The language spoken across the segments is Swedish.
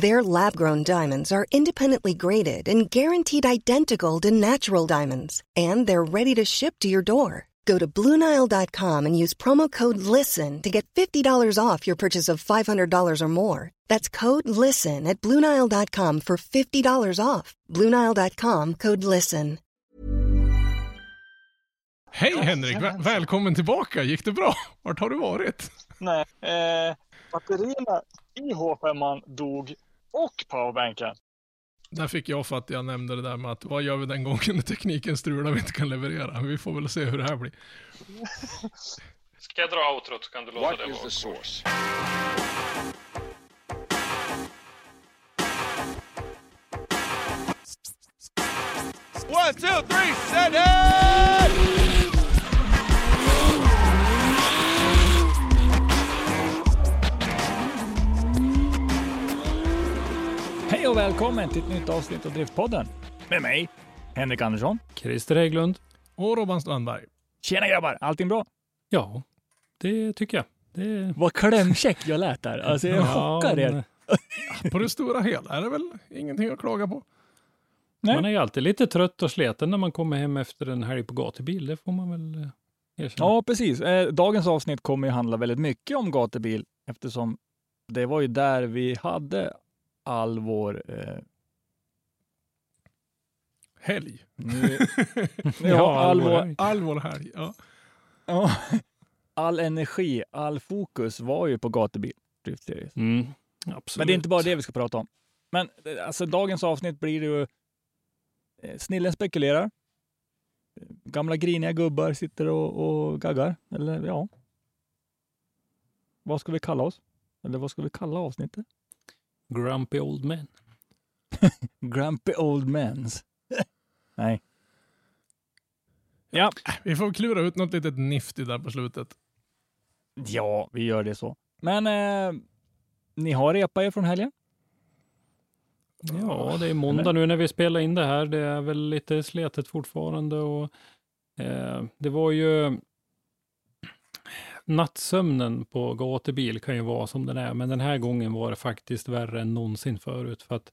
Their lab grown diamonds are independently graded and guaranteed identical to natural diamonds, and they're ready to ship to your door. Go to BlueNile.com and use promo code LISTEN to get $50 off your purchase of $500 or more. That's code LISTEN at BlueNile.com for $50 off. BlueNile.com code LISTEN. Hej Henrik, Väl- välkommen tillbaka. Gick det bra? Vart har du varit? Nej, eh, batterierna i H5 dog och powerbanken. Där fick jag för att jag nämnde det där med att vad gör vi den gången när tekniken strular vi inte kan leverera? Vi får väl se hur det här blir. Ska jag dra outrot så kan du låta What det is vara. the source? One, two, three, set it! Hej och välkommen till ett nytt avsnitt av Driftpodden. Med mig, Henrik Andersson. Christer Hägglund. Och Robban Strandberg. Tjena grabbar, allting bra? Ja, det tycker jag. Det... Vad klämkäck jag lät där. Alltså jag chockar er. På det stora hela är det väl ingenting att klaga på. Nej. Man är ju alltid lite trött och sliten när man kommer hem efter en helg på gatubil. Det får man väl eh, erkänna. Ja, precis. Eh, Dagens avsnitt kommer ju handla väldigt mycket om gatubil eftersom det var ju där vi hade all vår... Eh, Helg. nu, Ja, all, all vår. All vår helg. Ja. ja, all energi, all fokus var ju på gatubil. Mm. Men det är inte bara det vi ska prata om. Men eh, alltså, dagens avsnitt blir ju... eh, Snillen spekulerar. Gamla griniga gubbar sitter och, och gaggar. Eller ja. Vad ska vi kalla oss? Eller vad ska vi kalla avsnittet? Grumpy old men. Grumpy old mens. Nej. Ja. Vi får klura ut något litet nifty där på slutet. ja, vi gör det så. Men eh, ni har repa er från helgen? Ja, det är måndag nu när vi spelar in det här. Det är väl lite sletet fortfarande och eh, det var ju nattsömnen på gatubil kan ju vara som den är, men den här gången var det faktiskt värre än någonsin förut för att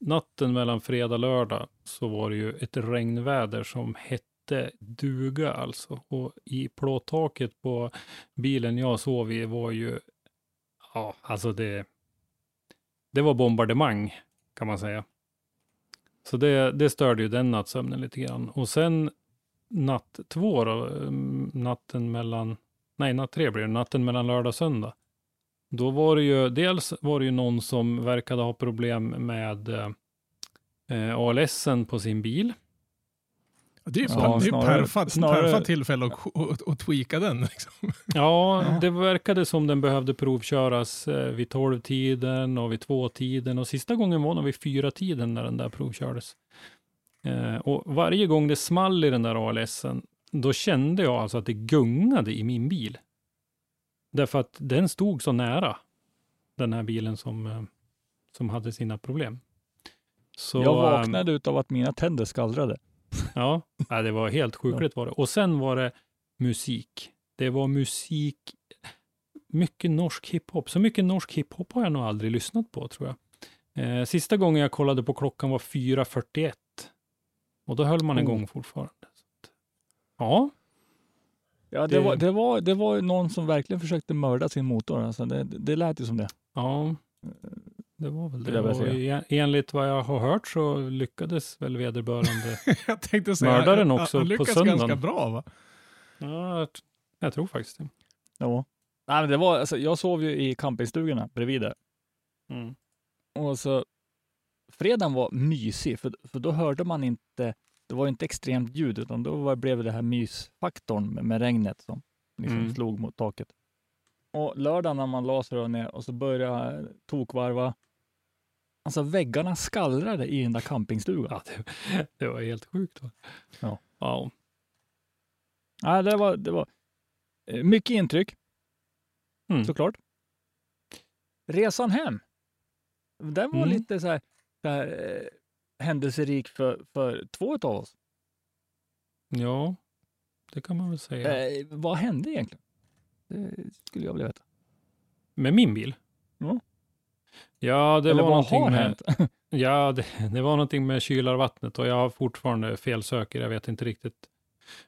natten mellan fredag och lördag så var det ju ett regnväder som hette duga alltså och i plåttaket på bilen jag sov i var ju ja, alltså det det var bombardemang kan man säga. Så det, det störde ju den nattsömnen lite grann. Och sen natt två då, mm, natten mellan, nej natt tre blir det, natten mellan lördag och söndag. Då var det ju, dels var det ju någon som verkade ha problem med eh, ALSen på sin bil. Det är ju Ja, snarare- perfekt snarare- tillfälle att, att, att tweaka den. Liksom. Ja, det verkade som den behövde provköras eh, vid 12-tiden och vid 2-tiden och sista gången var nog vid 4-tiden när den där provkördes. Eh, och varje gång det small i den där ALSen, då kände jag alltså att det gungade i min bil. Därför att den stod så nära den här bilen som, eh, som hade sina problem. Så, jag ehm, vaknade utav att mina tänder skallrade. Ja, det var helt sjukligt var det. Och sen var det musik. Det var musik, mycket norsk hiphop. Så mycket norsk hiphop har jag nog aldrig lyssnat på tror jag. Eh, sista gången jag kollade på klockan var 4.41. Och då höll man Oh. igång fortfarande. Ja, Ja, det, Det- var, det, var, det var någon som verkligen försökte mörda sin motor. Alltså det, det lät ju som det. ja, det var väl Det det. en- enligt vad jag har hört så lyckades väl vederbörande. Jag tänkte säga, Mördaren han- också han på lyckas söndagen. ganska bra va? ja, jag, jag tror faktiskt det. Ja. Nej, men det var, alltså, jag sov ju i campingstugorna bredvid där. Mm. Och så, fredagen var mysig, för, för då hörde man inte, det var inte extremt ljud, utan då var, blev det här mysfaktorn med, med regnet som liksom Mm. slog mot taket. Och lördagen när man la sig ner och så började tokvarva, Alltså väggarna skallrade i den där campingstugan. Ja, det, det var helt sjukt. va? Ja. ja. Ja, det var, det var eh, mycket intryck, Mm. såklart. Resan hem. Den var Mm. lite så här, så här eh, händelserik för, för två av oss. ja, det kan man väl säga. Eh, vad hände egentligen? Det skulle jag vilja veta. Med min bil? Ja. Ja, det Eller var någonting har med, hänt? Ja, det, det var någonting med kylarvattnet och jag har fortfarande felsöker. Jag vet inte riktigt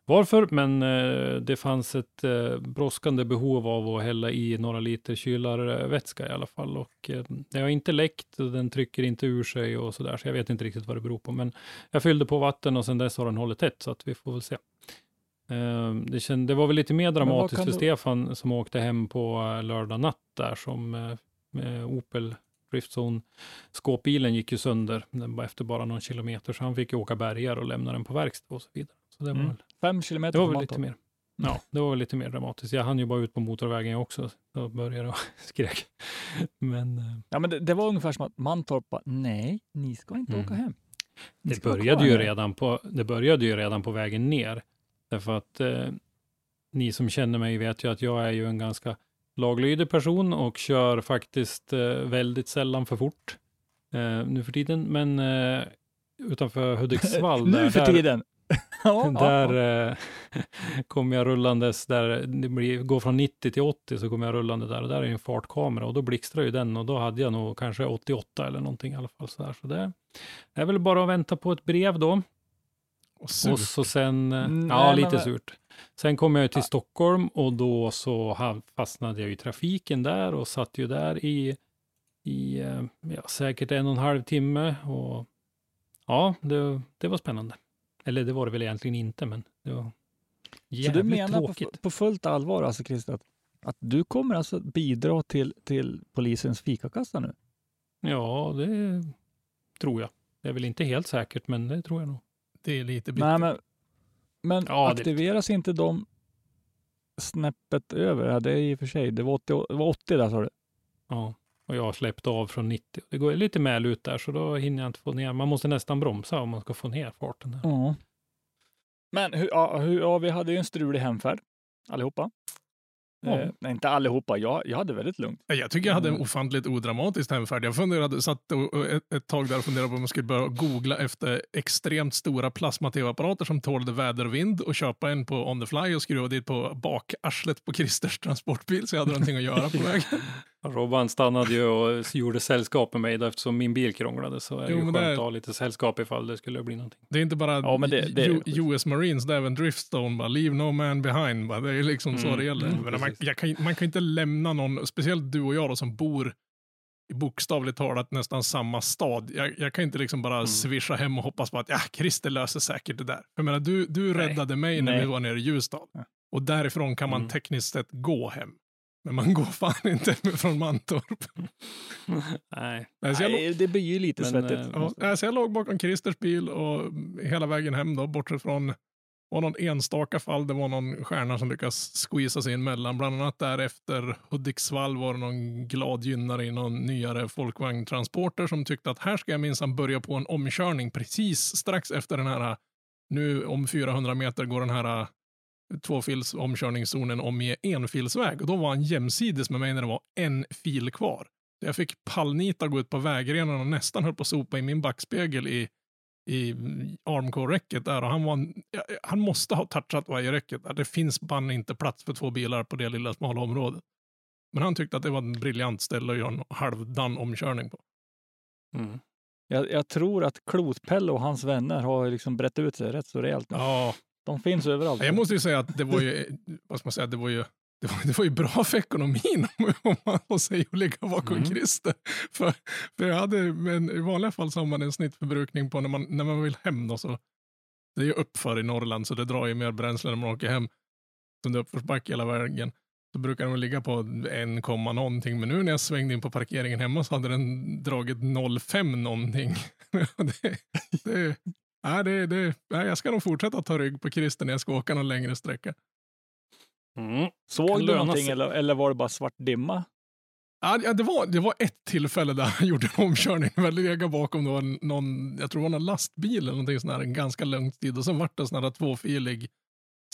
varför, men eh, det fanns ett eh, brådskande behov av att hälla i några liter kylarvätska i alla fall. Och eh, det har inte läckt och den trycker inte ur sig och så där, så jag vet inte riktigt vad det beror på. Men jag fyllde på vatten och sedan dess har den hållit tätt, så att vi får väl se. Eh, det, känd, det var väl lite mer dramatiskt för du- Stefan som åkte hem på eh, lördag natt där som eh, med Opel Driftzone skåpbilen gick ju sönder den var efter bara någon kilometer, så han fick ju åka bergar och lämna den på verkstad och så vidare. Så det var, Mm. väl, Fem kilometer det var väl lite mer. Ja, det var väl lite mer dramatiskt. Jag hann ju bara ut på motorvägen också. Då började jag skrek. Men eh, Ja, men det, det var ungefär som att Mantorp bara, nej, ni ska inte Mm. åka hem. Ni det började, ju här." redan på, det började ju redan på vägen ner. Därför att eh, ni som känner mig vet ju att jag är ju en ganska laglydig person och kör faktiskt eh, väldigt sällan för fort eh, nu för tiden. Men eh, utanför Hudiksvall. nu för där, tiden. ja, Där ja. eh, kommer jag rullandes, där det blir, går från 90 till 80 så kommer jag rullande där och där är ju en fartkamera och då blixtrar ju den och då hade jag nog kanske 88 eller någonting i alla fall. Så, där. så det är väl bara att vänta på ett brev då. Och surt. Och så sen, eh, Mm, ja nej, lite men- surt. Sen kom jag till Stockholm och då så fastnade jag i trafiken där och satt ju där i, i eh, ja, säkert en och en halv timme. Och ja, det, det var spännande. Eller det var det väl egentligen inte, men det var Så jävligt du menar på, tråkigt. på fullt allvar, alltså Christer, att, att du kommer alltså bidra till, till polisens fikakassa nu? Ja, det tror jag. Det är väl inte helt säkert, men det tror jag nog. Det är lite bittert. Nej, men, men Ja, det- aktiveras inte de snäppet över? Ja, det är i och för sig, det var 80, det var 80 där sa du. Ja, och jag har släppt av från 90. Det går lite mäl ut där, så då hinner jag inte få ner. Man måste nästan bromsa om man ska få ner farten. Där. Ja. Men hur, ja, hur, ja, vi hade ju en strulig hemfärd allihopa. Ja. Eh, nej, inte allihopa. Jag, jag hade väldigt lugnt. Ja, Jag tycker jag hade en Mm. ofantligt odramatisk hemfärd. Jag funderade, satt och- och ett, ett tag där och funderade på om man skulle börja googla efter extremt stora plasma-tv-apparater som tålde väder och vind och köpa en på on the fly och skruva dit på bakarslet på Christers transportbil så jag hade någonting att göra på vägen. Robban stannade ju och gjorde sällskap med mig då, eftersom min bil krånglade. Så är det ju skönt det- att ha lite sällskap ifall det skulle bli någonting. Det är inte bara Ja, det- det- U- US Marines, det är även Driftstone, bara leave no man behind. Bara. Det är liksom så Mm, det gäller. mm, man, kan, man kan inte lämna någon, speciellt du och jag då, som bor i bokstavligt talat nästan samma stad. Jag, jag kan inte liksom bara Mm. swisha hem och hoppas på att ja, Christer löser säkert det där. Jag menar, du, du Nej. räddade mig när Nej. vi var nere i Ljusdal. Ja. Och därifrån kan man Mm. tekniskt sett gå hem. Men man går fan inte från Mantorp. Nej, Nej, så jag, låg- Nej, det blir ju lite Men, svettigt. eh, ja, alltså jag låg bakom Christers bil och hela vägen hem då, bortsett från var någon enstaka fall, det var någon stjärna som lyckas squeeza sig in mellan. Bland annat därefter Hudiksvall var det någon glad gynnare i någon nyare folkvagntransporter som tyckte att här ska jag minsann börja på en omkörning precis strax efter den här, nu om 400 meter går den här tvåfils omkörningszonen om enfilsväg och då var han jämsides med mig när det var en fil kvar. Så Jag fick pallnita gå ut på vägrenen och nästan höll på att sopa i min backspegel i, i armcore-räcket där och han, var, en- han måste ha touchat vajerräcket där. Det finns ban inte plats för två bilar på det lilla smala området. Men han tyckte att det var en briljant ställe att göra en halvdan omkörning på. mm. Jag, jag tror att Klotpelle och hans vänner har liksom brett ut sig rätt så rejält. nu. Ja, De finns överallt. jag måste ju säga att det var ju, vad ska man säga, det var ju det var, det var ju bra för ekonomin om man säga att ligga bakom Mm. Christer. För, för jag hade, men i vanliga fall så har man en snittförbrukning på när man, när man vill hem då så. Det är ju uppför i Norrland så det drar ju mer bränsle när man åker hem. Som det är uppförsbacke hela vägen. Så brukar den ligga på 1, komma någonting. Men nu när jag svängde in på parkeringen hemma så hade den dragit 0,5 någonting. det, det, nej, det, det, nej, jag ska nog fortsätta ta rygg på Christer när jag ska åka någon längre sträcka. Mm. Såg du någonting sig. eller, eller var det bara svart dimma? Ja, ja, det, var, det var ett tillfälle där han gjorde en omkörning. Jag legade bakom var någon, jag tror det var någon lastbil eller någonting sån här, en ganska lång tid. Och sen vart det sån här tvåfilig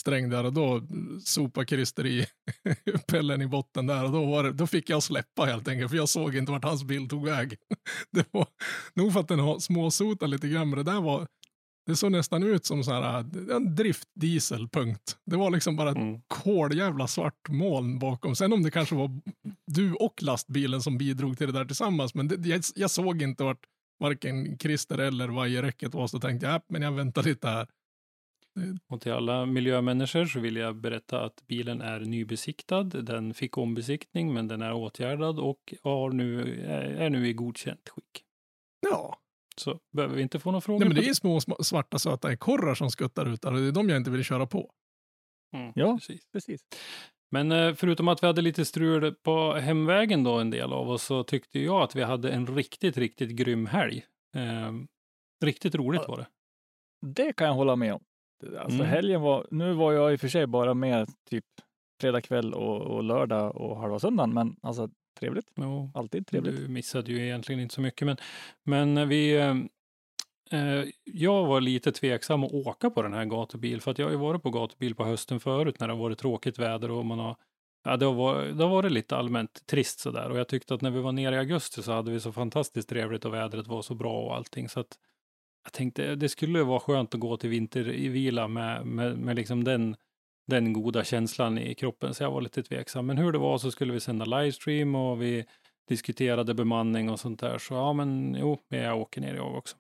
sträng där och då sopade Christer i pellen i botten där och då, var det, då fick jag släppa helt enkelt för jag såg inte vart hans bil tog väg. Det var nog för att den har småsotat lite grann men det där var det såg nästan ut som så här, en driftdiesel, punkt. Det var liksom bara ett Mm. koljävla svart moln bakom. Sen om det kanske var du och lastbilen som bidrog till det där tillsammans, men det, jag, jag såg inte vart varken Christer eller vajerräcket var, så tänkte jag, äh, men jag väntar lite här. Och till alla miljömänniskor så vill jag berätta att bilen är nybesiktad. Den fick ombesiktning, men den är åtgärdad och har nu, är nu i godkänt skick. Ja, Så behöver vi inte få några frågor. Nej, men det är små svarta söta ekorrar som skuttar ut där och det är de jag inte vill köra på. Mm, Ja. precis. Precis. Men eh, förutom att vi hade lite strul på hemvägen då, en del av oss, så tyckte jag att vi hade en riktigt, riktigt grym helg. Eh, riktigt roligt var det. Det kan jag hålla med om. Alltså Mm. helgen var, nu var jag i och för sig bara med typ fredag kväll och, och lördag och halva söndagen, men alltså trevligt. Jo, Alltid trevligt. Du missade ju egentligen inte så mycket, men, men vi... Eh, eh, jag var lite tveksam att åka på den här gatubil, för att jag har ju varit på gatubil på hösten förut när det har varit tråkigt väder och man har Ja, det har, varit, det har varit lite allmänt trist sådär och jag tyckte att när vi var nere i augusti så hade vi så fantastiskt trevligt och vädret var så bra och allting så att jag tänkte det skulle vara skönt att gå till vintervila med, med, med liksom den, den goda känslan i kroppen så jag var lite tveksam. Men hur det var så skulle vi sända livestream och vi diskuterade bemanning och sånt där så ja men jo, jag åker ner jag också.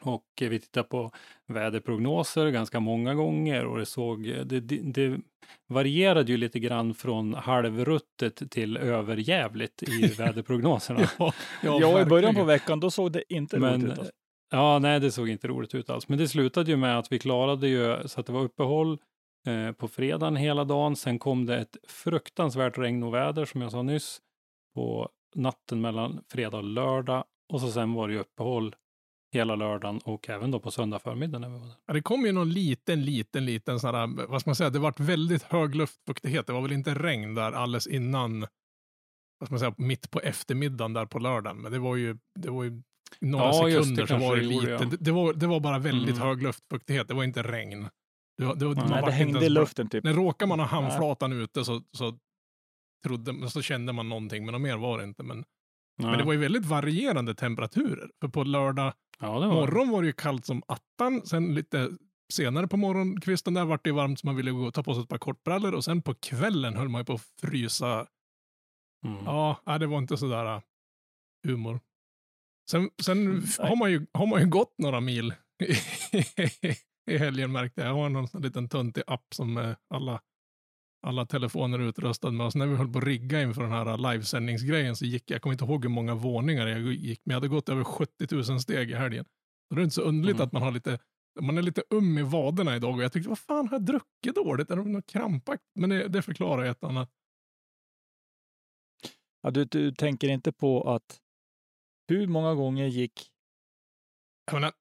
Och vi tittade på väderprognoser ganska många gånger och det såg, det, det, det varierade ju lite grann från halvruttet till överjävligt i väderprognoserna. Ja, Ja, i början på veckan, då såg det inte Men, roligt ut. Alltså. ja, nej, det såg inte roligt ut alls. Men det slutade ju med att vi klarade ju så att det var uppehåll eh, på fredagen hela dagen. Sen kom det ett fruktansvärt regn och väder som jag sa nyss på natten mellan fredag och lördag. Och så sen var det ju uppehåll hela lördagen och även då på söndag förmiddag när vi var där. Ja, det kom ju någon liten, liten, liten sån här, vad ska man säga, det vart väldigt hög luftfuktighet. Det var väl inte regn där alldeles innan, vad ska man säga, mitt på eftermiddagen där på lördagen. Men det var ju, det var ju några Ja, sekunder så kanske var det lite, det, det, var, det var bara väldigt Mm. hög luftfuktighet. Det var inte regn. Det, var, det, var- Nej, det hängde i luften typ. När råkar man ha handflatan ute så, så, trodde, så kände man någonting, men något mer var det inte. Men, men det var ju väldigt varierande temperaturer. För på lördag ja, var morgon var det ju kallt som attan. Sen lite senare på morgonkvisten där vart det varmt så man ville gå och ta på sig ett par kortbrallor. Och sen på kvällen höll man ju på att frysa. Mm. Ja, det var inte sådär uh, humor. Sen, sen Mm, har, man ju, har man ju gått några mil i helgen märkte jag. Jag har någon liten töntig app som eh, alla, alla telefoner är utrustade med. Och så när vi höll på att rigga inför den här livesändningsgrejen så gick jag, jag kommer inte ihåg hur många våningar jag gick, men jag hade gått över 70 000 steg i helgen. Så det är inte så underligt Mm. att man har lite man är lite um i vaderna idag och jag tyckte, vad fan har jag druckit dåligt? Är det något krampaktigt? Men det, det förklarar ett annat. Ja, du, du tänker inte på att hur många gånger gick Jag menar,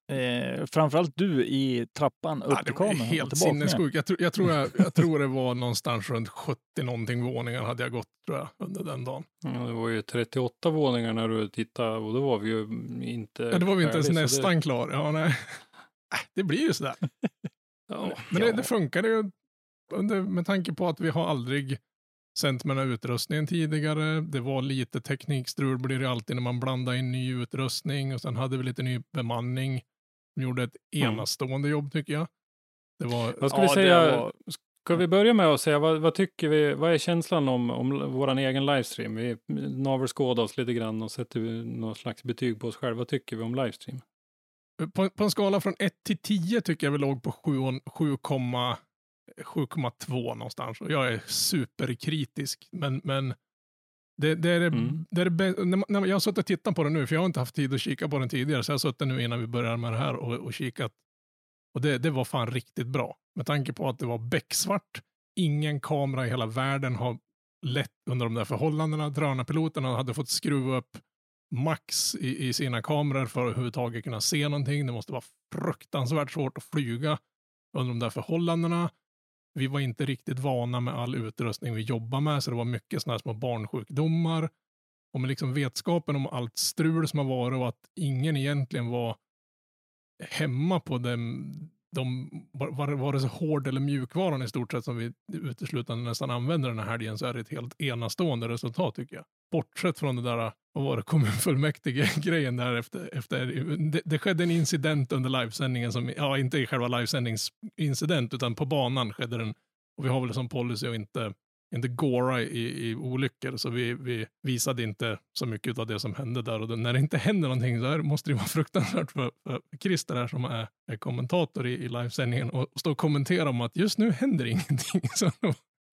eh, framförallt du i trappan upp ja, till det kameran? helt sinnessjukt. Jag, tror- jag, tror jag, jag tror det var någonstans runt 70 någonting våningar hade jag gått tror jag under den dagen. Ja, det var ju 38 våningar när du tittade och då var vi ju inte Ja, det var vi inte ens nästan klar. Ja, nej. Äh, Det blir ju sådär. Det, ja, Men ja. det, det funkar ju under, med tanke på att vi har aldrig sänt med den här utrustningen tidigare. Det var lite teknikstrul blir det alltid när man blandar in ny utrustning och sen hade vi lite ny bemanning. De gjorde ett Mm. enastående jobb tycker jag. Det var, Vad ska Ja, vi det säga? var- Ska vi börja med att säga vad, vad tycker vi? Vad är känslan om, om vår egen livestream? Vi navelskådar oss lite grann och sätter någon slags betyg på oss själva. Vad tycker vi om livestream? på, på en skala från 1 till 10 tycker jag vi låg på 7,2 7,2 någonstans. Och jag är superkritisk. Men, men det, det är det, Mm. det, är det när, när jag har suttit och tittat på den nu, för jag har inte haft tid att kika på den tidigare, så jag har suttit nu innan vi började med det här och, och kikat. Och det, det var fan riktigt bra. Med tanke på att det var becksvart, ingen kamera i hela världen har lett under de där förhållandena. Drönarpiloterna hade fått skruva upp max i, i sina kameror för att överhuvudtaget kunna se någonting. Det måste vara fruktansvärt svårt att flyga under de där förhållandena. Vi var inte riktigt vana med all utrustning vi jobbar med, så det var mycket sådana här små barnsjukdomar. och med liksom vetskapen om allt strul som har varit och att ingen egentligen var hemma på dem, de, vare var hård eller mjukvaran i stort sett som vi uteslutande nästan använder den här helgen så är det ett helt enastående resultat tycker jag. Bortsett från det där, äh, vad var det, kommunfullmäktige-grejen där efter, efter det, det skedde en incident under livesändningen som, ja inte i själva livesändningsincident utan på banan skedde den och vi har väl som policy att inte inte gåra i, i olyckor, så vi, vi visade inte så mycket av det som hände där. Och då, när det inte händer någonting så här måste det vara fruktansvärt för, för Christer här som är, är kommentator i, i livesändningen och stå och kommentera om att just nu händer ingenting. Så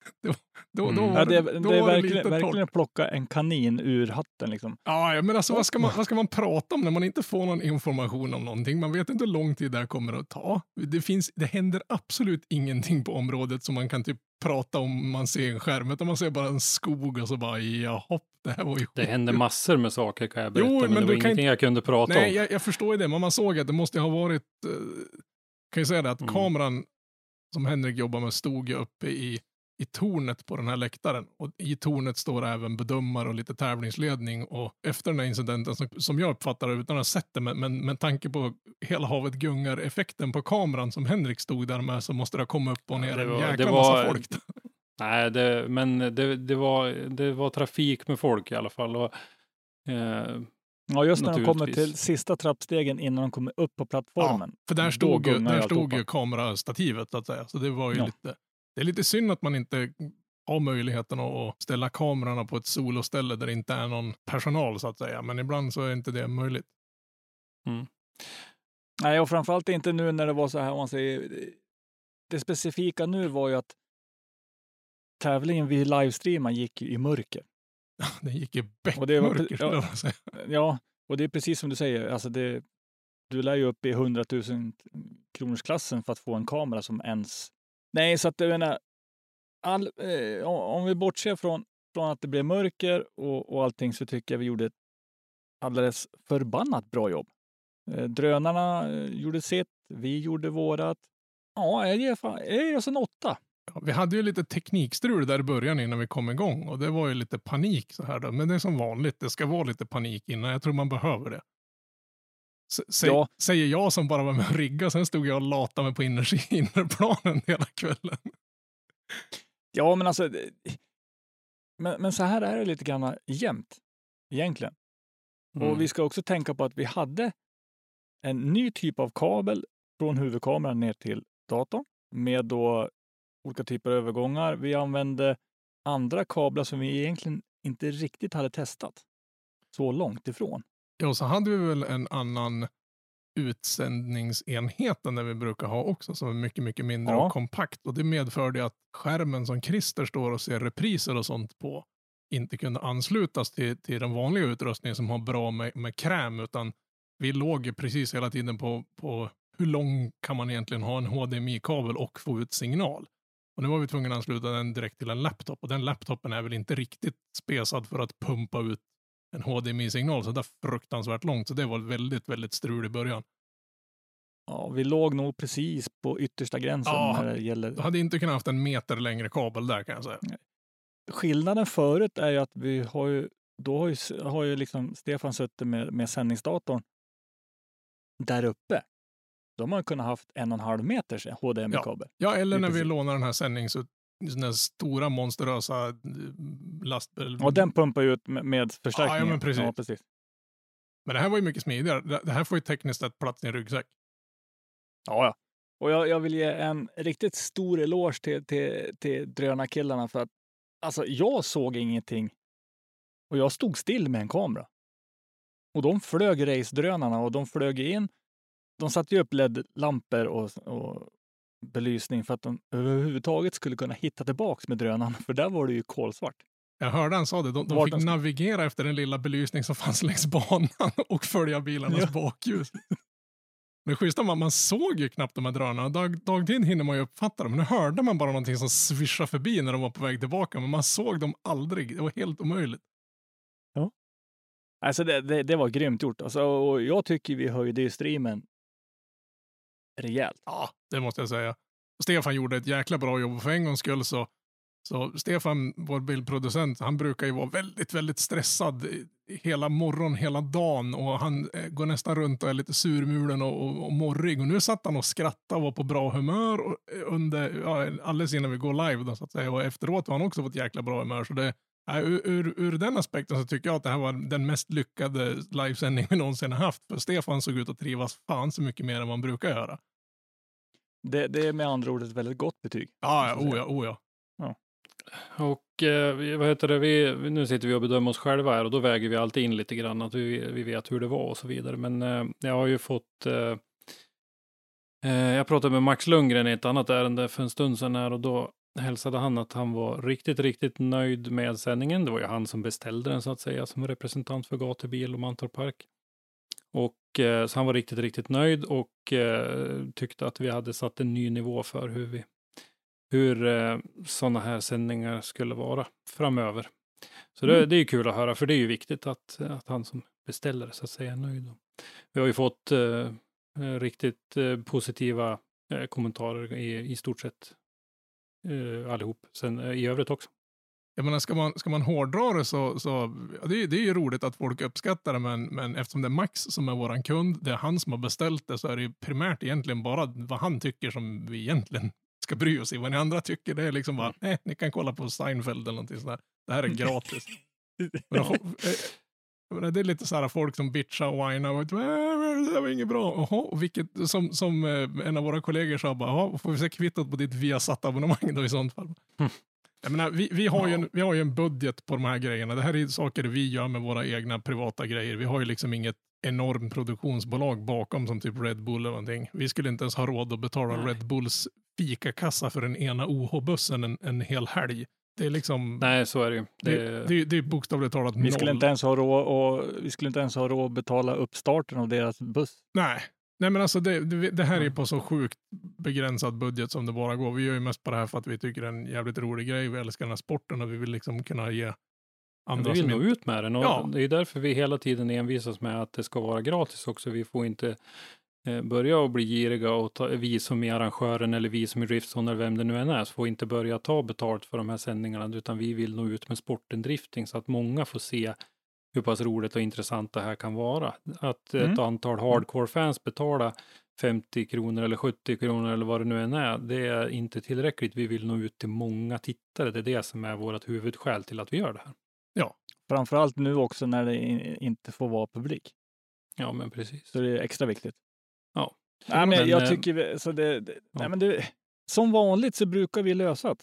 då, då, då, Mm. var Ja, det, är- då det är verkligen, verkligen att plocka en kanin ur hatten. Liksom. Ja, ja, men alltså vad ska, man, vad ska man prata om när man inte får någon information om någonting? Man vet inte hur lång tid det här kommer att ta. Det, finns, det händer absolut ingenting på området som man kan typ prata om man ser en skärm, utan man ser bara en skog och så bara jaha, det här var ju Det hände massor med saker kan jag berätta, Jo, men, men det du var ingenting jag kunde prata Nej, om. jag, jag förstår ju det, men man såg att det måste ha varit, eh, kan ju säga det, att Mm. kameran som Henrik jobbar med stod ju uppe i, i tornet på den här läktaren. Och i tornet står även bedömare och lite tävlingsledning. Och efter den här incidenten, som, som jag uppfattar det utan att ha sett det, men, men med tanke på hela havet gungar-effekten på kameran som Henrik stod där med, så måste det ha kommit upp och ner det en var- jäkla det massa var- folk. Nej, det, men det, det, var, det var trafik med folk i alla fall. Och, eh, Ja, just när de kommer till sista trappstegen innan de kommer upp på plattformen. För där stod, ju, där stod ju kamerastativet så att säga. Så det var ju Ja. lite, det är lite synd att man inte har möjligheten att ställa kamerorna på ett soloställe där det inte är någon personal så att säga. Men ibland så är inte det möjligt. Nej, och framförallt inte nu när det var så här, man säger, det specifika nu var ju att tävlingen vi livestreamade gick ju i mörker. Det gick i bäckmörker skulle ja. jag säga. Ja, och det är precis som du säger, alltså det, du lär ju upp i 100 000 kronors klassen för att få en kamera som ens... Nej, så att jag menar, all, eh, om vi bortser från, från att det blev mörker och, och allting så tycker jag vi gjorde ett alldeles förbannat bra jobb. Eh, drönarna eh, gjorde sitt, vi gjorde vårat. Ja, jag ger, fan, jag ger oss en åtta. Ja, vi hade ju lite teknikstrul där i början innan vi kom igång och det var ju lite panik så här då. Men det är som vanligt, det ska vara lite panik innan. Jag tror man behöver det. S- Ja. Säger jag som bara var med och rigga, sen stod jag och latade mig på innerplanen hela kvällen. Ja, men alltså, men, men så här är det lite grann jämt egentligen. mm. Och vi ska också tänka på att vi hade en ny typ av kabel från huvudkameran ner till datorn med då olika typer av övergångar. Vi använde andra kablar som vi egentligen inte riktigt hade testat så långt ifrån. Ja, och så hade vi väl en annan utsändningsenhet än den vi brukar ha också, som är mycket, mycket mindre Ja. och kompakt. Och det medförde att skärmen som Christer står och ser repriser och sånt på inte kunde anslutas till, till den vanliga utrustningen som har bra med, med kräm, utan vi låg precis hela tiden på, på hur lång kan man egentligen ha en HDMI-kabel och få ut signal. Och nu var vi tvungna att ansluta den direkt till en laptop och den laptopen är väl inte riktigt spesad för att pumpa ut en HDMI-signal så där fruktansvärt långt. Så det var väldigt, väldigt strul i början. Ja, vi låg nog precis på yttersta gränsen Ja, när det gäller Du hade inte kunnat haft en meter längre kabel där kan jag säga. Skillnaden förut är ju att vi har ju, då har ju, har ju liksom Stefan suttit med, med sändningsdatorn där uppe. Då har man kunnat haft en och en halv meters HDMI-kabel. Ja, eller Det är när vi lånar den här sändnings... Den här stora monsterösa eh, lastbil. Och den pumpar ju ut med, med förstärkning. Ja, ja, men precis. Ja, precis. Men det här var ju mycket smidigare. Det det här får ju tekniskt sett plats i en ryggsäck. Ja, ja. Och jag, jag vill ge en riktigt stor eloge till, till, till drönarkillarna för att alltså, jag såg ingenting och jag stod still med en kamera. Och de flög race-drönarna och de flög in. De satte ju upp LED-lampor och, och belysning för att de överhuvudtaget skulle kunna hitta tillbaks med drönaren, för där var det ju kolsvart. Jag hörde han sa det. De, de fick de ska- navigera efter den lilla belysning som fanns längs banan och följa bilarnas Ja. bakljus. Men schyssta man, man såg ju knappt de här drönarna. Dag, dagtid hinner man ju uppfatta dem. Nu hörde man bara någonting som svischade förbi när de var på väg tillbaka. Men man såg dem aldrig. Det var helt omöjligt. Alltså det, det, det var grymt gjort. Alltså, och jag tycker vi höjde ju streamen rejält. Ja, det måste jag säga. Stefan gjorde ett jäkla bra jobb för en gångs skull så, Så Stefan, vår bildproducent, han brukar ju vara väldigt, väldigt stressad hela morgon, hela dagen och han eh, går nästan runt och är lite surmulen och, och, och morrig. Och nu satt han och skrattade och var på bra humör och, eh, under, ja, alldeles innan vi går live då, så att säga. Och efteråt har han också fått jäkla bra humör. Så det, ja, ur, ur, ur den aspekten så tycker jag att det här var den mest lyckade livesändning vi någonsin har haft. För Stefan såg ut att trivas fan så mycket mer än man brukar göra. Det, det är med andra ord ett väldigt gott betyg. Ja, ja, oh ja, oh ja. Och eh, vad heter det, vi, nu sitter vi och bedömer oss själva här och då väger vi alltid in lite grann att vi, vi vet hur det var och så vidare. Men eh, jag har ju fått eh, eh, jag pratade med Max Lundgren i ett annat ärende för en stund sedan här och då hälsade han att han var riktigt, riktigt nöjd med sändningen. Det var ju han som beställde den så att säga som representant för gatubil och Mantorp Park. Och så han var riktigt, riktigt nöjd och eh, tyckte att vi hade satt en ny nivå för hur vi hur eh, sådana här sändningar skulle vara framöver. Så det, Mm. det är ju kul att höra, för det är ju viktigt att, att han som beställer så att säga är nöjd. Vi har ju fått eh, eh, riktigt eh, positiva eh, kommentarer i, i stort sett eh, allihop. Sen eh, i övrigt också. Jag menar, ska man, ska man hårdra det så, så ja, det, är, det är ju roligt att folk uppskattar det, men, men eftersom det är Max som är våran kund, det är han som har beställt det, så är det ju primärt egentligen bara vad han tycker som vi egentligen ska bry oss i. Vad ni andra tycker, det är liksom bara, eh, ni kan kolla på Seinfeld eller någonting sådär. Det här är gratis. Men, eh, menar, det är lite så här folk som bitchar och whinar och "Äh, det där var inget bra. Och vilket, som, som eh, en av våra kollegor sa, bara, "Jaha, får vi se kvittot på ditt Viasat-abonnemang då i sånt fall. Jag menar, vi, vi, har ju en, vi har ju en budget på de här grejerna. Det här är saker vi gör med våra egna privata grejer. Vi har ju liksom inget enormt produktionsbolag bakom som typ Red Bull eller någonting. Vi skulle inte ens ha råd att betala Nej. Red Bulls fikakassa för den ena OH-bussen en, en hel helg. Det är liksom, Nej, så är det ju. det, Det, det, det är bokstavligt talat Vi skulle noll. inte ens ha råd och vi skulle inte ens ha råd att betala uppstarten av deras buss. Nej. Nej, men alltså det, det, det här är på så sjukt begränsad budget som det bara går. Vi gör ju mest på det här för att vi tycker det är en jävligt rolig grej. Vi älskar den här sporten och vi vill liksom kunna ge andra vi vill nå ut med den och Ja. det är därför vi hela tiden envisas med att det ska vara gratis också. Vi får inte eh, börja och bli giriga och ta, vi som är arrangören eller vi som är Driftson eller vem det nu än är, så får inte börja ta betalt för de här sändningarna, utan vi vill nå ut med sporten drifting så att många får se hur pass roligt och intressant det här kan vara. Att ett Mm. antal hardcore-fans betalar 50 kronor eller 70 kronor eller vad det nu än är, det är inte tillräckligt. Vi vill nå ut till många tittare. Det är det som är vårt huvudskäl till att vi gör det här. Framförallt nu också när det inte får vara publik. Ja, men precis. Så det är extra viktigt. Ja. Nej, men Men, jag eh, tycker så det, det, ja. nej, men det, som vanligt så brukar vi lösa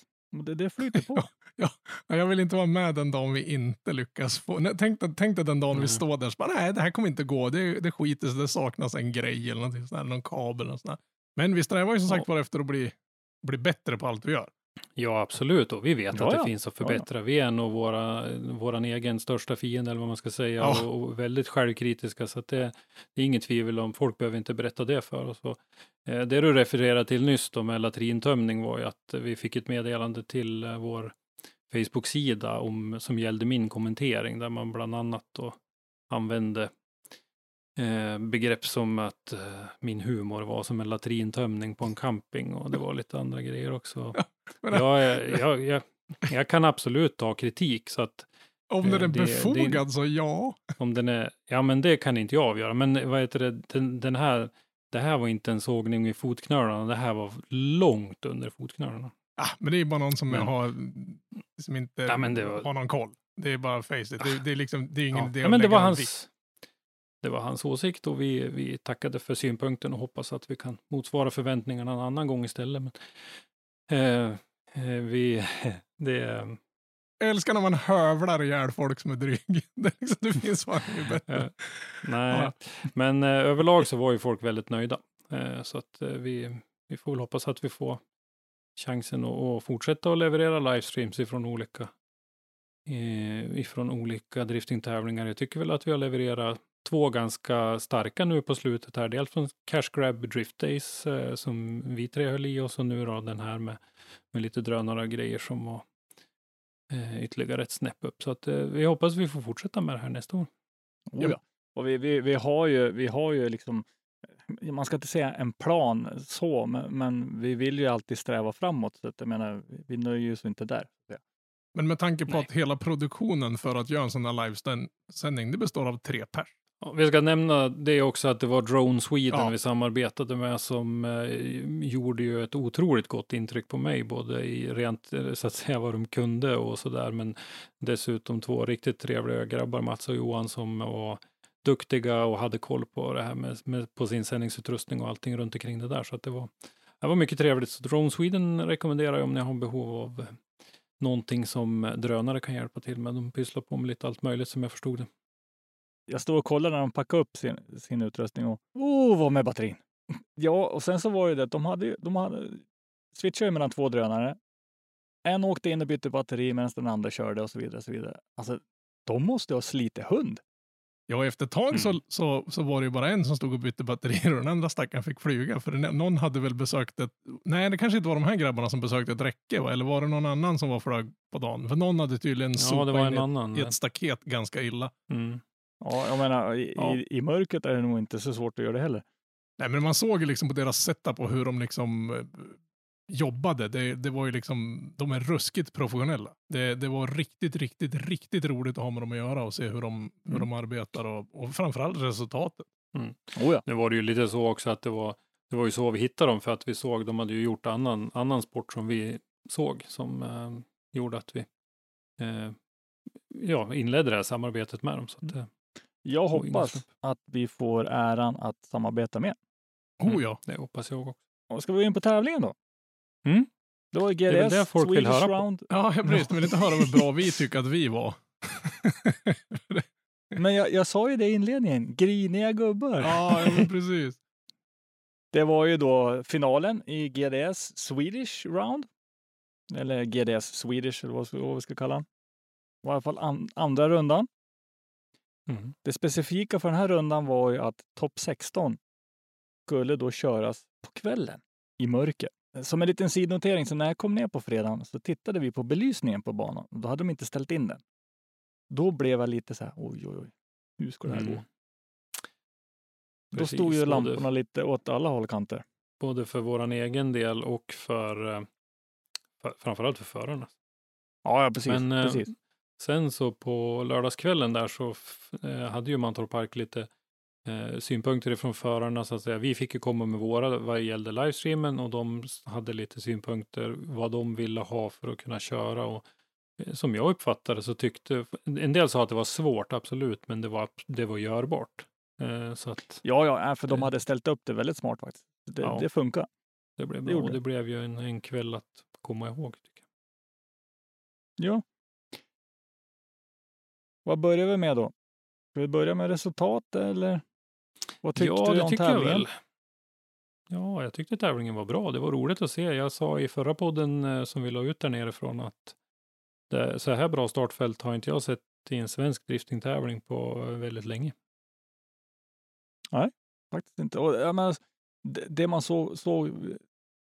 Det, det flyter på. Ja, jag vill inte vara med den dagen vi inte lyckas få... Nej, tänk, tänk dig den dagen vi Mm. står där och bara, nej, det här kommer inte gå. Det, det skiter sig, det saknas en grej eller någonting sånt där, någon kabel och sådär. Men vi strävar ju som Ja. sagt var efter att bli, bli bättre på allt vi gör. Ja, absolut. Och vi vet Ja, att det ja. finns att Ja, ja. förbättra. Vi är nog våra, våran egen största fiende, eller vad man ska säga, Ja. och, och väldigt självkritiska. Så att det, det är inget tvivel om, folk behöver inte berätta det för oss. Och, eh, det du refererade till nyss då med latrintömning var ju att vi fick ett meddelande till eh, vår Facebook-sida om, som gällde min kommentering, där man bland annat då använde eh, begrepp som att eh, min humor var som en latrintömning på en camping och det var lite andra grejer också. Ja, jag, jag, jag, jag kan absolut ta kritik så att Om den eh, är det- befogad så ja. om den är, ja men det kan inte jag avgöra, men vad heter det, den, den här, det här var inte en sågning i fotknölarna, det här var långt under fotknölarna. Ah, men det är bara någon som Men- har, som inte Ja, var- har någon koll. Det är bara face it. Det, det är liksom, det är ingen Ja, idé ja men det var hans, det var hans åsikt och vi, vi tackade för synpunkten och hoppas att vi kan motsvara förväntningarna en annan gång istället. Men, eh, eh, vi, det, Jag älskar när man hövlar ihjäl folk som är dryg. Det, liksom, det finns fan inget bättre. Nej, Ja. men eh, överlag så var ju folk väldigt nöjda. Eh, så att eh, vi, vi får väl hoppas att vi får chansen att, att fortsätta att leverera livestreams ifrån olika, eh, ifrån olika driftingtävlingar. Jag tycker väl att vi har levererat två ganska starka nu på slutet här. Dels från Cash Grab Drift Days eh, som vi tre höll i oss och nu då den här med, med lite drönare grejer som var eh, ytterligare ett snäpp upp. Så att eh, vi hoppas vi får fortsätta med det här nästa år. Oh, ja. Och vi, vi, vi har ju, vi har ju liksom man ska inte säga en plan så, men, men vi vill ju alltid sträva framåt. Så att jag menar, vi nöjer oss inte där. Men med tanke på Nej. att hela produktionen för att göra en sån här livesändning, det består av tre pers. Ja, vi ska nämna det också att det var Drone Sweden Ja. vi samarbetade med som eh, gjorde ju ett otroligt gott intryck på mig, både i rent eh, så att säga vad de kunde och så där, men dessutom två riktigt trevliga grabbar, Mats och Johan, som var duktiga och hade koll på det här med, med på sin sändningsutrustning och allting runt omkring det där. Så att det var, det var mycket trevligt. Så Drone Sweden rekommenderar jag om ni har behov av någonting som drönare kan hjälpa till med. De pysslar på med lite allt möjligt som jag förstod det. Jag stod och kollade när de packade upp sin, sin utrustning och oh, vad med batterin. Ja, och sen så var det det att de hade, de hade switchade mellan två drönare. En åkte in och bytte batteri medan den andra körde och så vidare. Och så vidare. Alltså, de måste ha slitit hund. Ja, efter ett tag så, så, så var det ju bara en som stod och bytte batterier och den andra stackaren fick flyga. För den- någon hade väl besökt ett... Nej, det kanske inte var de här grabbarna som besökte ett räcke, va? eller var det någon annan som var flög på dagen? För någon hade tydligen Ja, sopat det var in annan. i ett staket ganska illa. Mm. Ja, jag menar, i, Ja. i, i mörkret är det nog inte så svårt att göra det heller. Nej, men man såg ju liksom på deras setup och hur de liksom eh, jobbade. Det, det var ju liksom, de är ruskigt professionella. Det, det var riktigt, riktigt, riktigt roligt att ha med dem att göra och se hur de, hur Mm. de arbetar och, och framförallt resultatet. Oh ja. Nu var det ju lite så också att det var, det var ju så vi hittade dem för att vi såg, de hade ju gjort annan, annan sport som vi såg som eh, gjorde att vi eh, ja, inledde det här samarbetet med dem. Så att, eh, Jag hoppas att vi får äran att samarbeta med. Mm. Oh ja. det hoppas jag också. Och ska vi gå in på tävlingen då? Mm. Det var är väl GDS, det folk vill Swedish höra på. Round. Ja, jag precis. De vill inte höra hur bra vi tycker att vi var. Men jag, jag sa ju det i inledningen, griniga gubbar. ja, ja, men precis. Det var ju då finalen i GDS Swedish Round. Eller GDS Swedish, eller vad, vi ska kalla den. Det i alla fall an, andra rundan. Mm. Det specifika för den här rundan var ju att topp 16 skulle då köras på kvällen i mörker. Som en liten sidnotering, så när jag kom ner på fredagen så tittade vi på belysningen på banan. Då hade de inte ställt in den. Då blev jag lite så här, oj, oj, oj, hur ska det här Mm. gå? Då Precis, stod ju både- lamporna lite åt alla håll och kanter. Både för våran egen del och för, eh, för framförallt för förarna. Ja, ja precis. Men eh, precis. sen så på lördagskvällen där så eh, hade ju Mantorp Park lite eh, synpunkter ifrån förarna så att säga. Vi fick ju komma med våra vad gällde livestreamen och de hade lite synpunkter vad de ville ha för att kunna köra och eh, som jag uppfattade så tyckte en del sa att det var svårt, absolut, men det var, det var görbart. Eh, så att Ja, ja, för de eh, hade ställt upp det väldigt smart faktiskt. Det, Ja. det funkar. det blev bra det blev ju en, en kväll att komma ihåg. Tycker jag. Ja. Vad börjar vi med då? Ska vi börja med resultat eller? Vad tyckte ja, du det om tycker jag tävlingen? väl. Ja, jag tyckte tävlingen var bra. Det var roligt att se. Jag sa i förra podden eh, som vi la ut där nerifrån att det, så här bra startfält har inte jag sett i en svensk driftingtävling på eh, väldigt länge. Faktiskt inte. Och, jag menar, det, det man såg, såg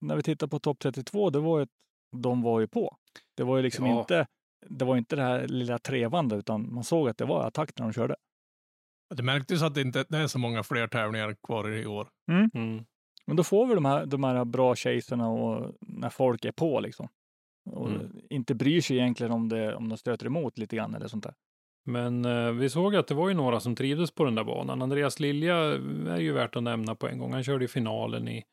när vi tittade på topp 32, det var ju att de var ju på. Det var ju liksom Ja. inte det var inte det här lilla trevande, utan man såg att det var attack när de körde. Det märktes att det inte det är så många fler tävlingar kvar i år. Mm. Men då får vi de här, de här bra chaserna och när folk är på liksom. Och Mm. inte bryr sig egentligen om, det, om de stöter emot lite grann eller sånt där. Men eh, vi såg att det var ju några som trivdes på den där banan. Andreas Lilja är ju värt att nämna på en gång. Han körde i finalen i,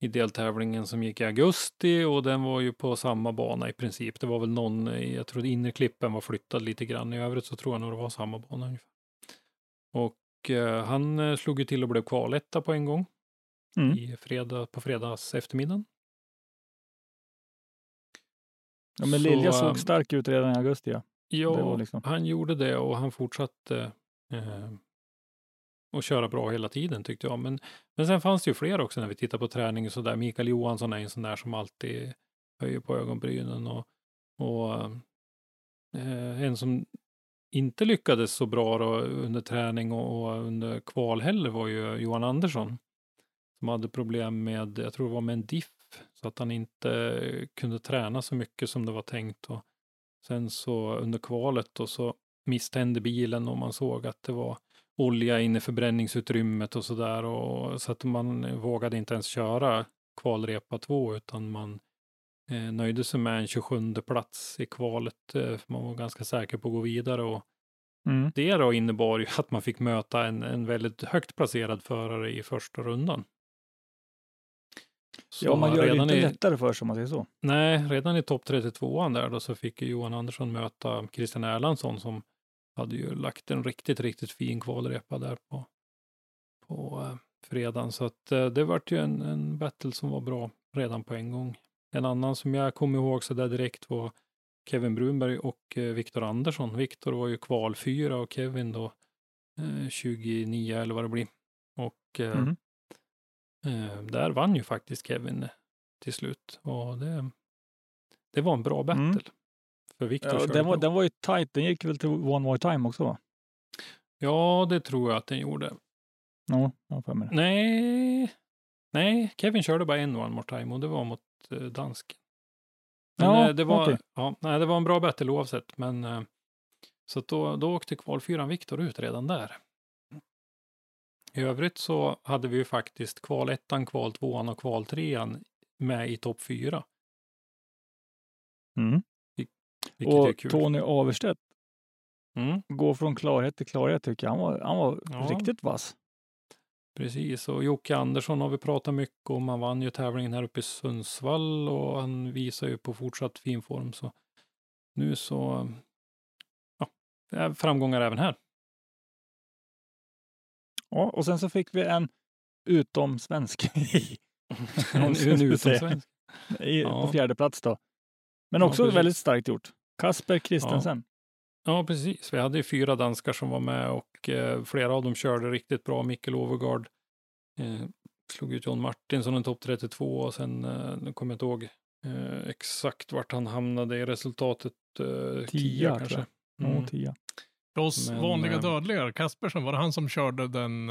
i deltävlingen som gick i augusti och den var ju på samma bana i princip. Det var väl någon, i- jag tror innerklippen var flyttad lite grann. I övrigt så tror jag nog det var samma bana ungefär. Och eh, han eh, slog ju till och blev kvaletta på en gång Mm. i fredag, på fredags eftermiddagen. Ja, men Så, Lilja ehm, såg stark ut redan i augusti. Ja. Ja, liksom- han gjorde det och han fortsatte eh, att köra bra hela tiden tyckte jag. Men, men sen fanns det ju fler också när vi tittar på träning och så där. Mikael Johansson är en sån där som alltid höjer på ögonbrynen och, och eh, en som inte lyckades så bra då under träning och, och under kval heller var ju Johan Andersson. Som hade problem med, jag tror det var med en diff, så att han inte kunde träna så mycket som det var tänkt. Och sen så under kvalet då så misstände bilen och man såg att det var olja inne i förbränningsutrymmet och sådär. och Så att man vågade inte ens köra kvalrepa två utan man eh, nöjde sig med en 27 plats i kvalet. Eh, man var ganska säker på att gå vidare. Och Mm. det då innebar ju att man fick möta en, en väldigt högt placerad förare i första rundan. Så Ja, man gör det inte i- lättare för sig om man säger så. Nej, redan i topp 32 där då så fick Johan Andersson möta Christian Erlandsson som hade ju lagt en riktigt, riktigt fin kvalrepa där på, på eh, fredagen. Så att eh, det vart ju en, en battle som var bra redan på en gång. En annan som jag kommer ihåg så där direkt var Kevin Brunberg och eh, Viktor Andersson. Viktor var ju kval fyra och Kevin då eh, 29 eller vad det blir. Och eh, Mm. Eh, där vann ju faktiskt Kevin eh, till slut. Och det, det var en bra battle. Mm. För Viktor Ja, den, var, den var ju tight. Den gick väl till one more time också? Va? Ja, det tror jag att den gjorde. Ja, jag har för mig det. Nej, nej, Kevin körde bara en one more time och det var mot eh, dansken. Men Ja, eh, det, var, okej. ja, nej, det var en bra battle oavsett. Men, eh, så då, då åkte kvalfyran Viktor ut redan där. I övrigt så hade vi ju faktiskt kval ettan, kval tvåan och kval trean med i topp fyra. Mm. Vilket Och. Tony Averstedt Mm. går från klarhet till klarhet tycker jag. Han var, han var Ja. riktigt vass. Precis, och Jocke Andersson har vi pratat mycket om. Han vann ju tävlingen här uppe i Sundsvall och han visar ju på fortsatt fin form. Så nu så, ja, framgångar även här. Ja, och sen så fick vi en utom svensk en, en utomsvensk. i, Ja. på fjärde plats då. Men Ja, också precis. väldigt starkt gjort. Kasper Christensen. Ja, precis. Vi hade ju fyra danskar som var med och eh, flera av dem körde riktigt bra. Mikkel Overgaard eh, slog ut John Martinsson en topp 32 och sen, eh, nu kommer jag inte ihåg eh, exakt vart han hamnade i resultatet. Eh, Tia, kanske. jag. Ja, Mm. tia. För oss Men, vanliga eh, dödliga, Kaspersen, var det han som körde den,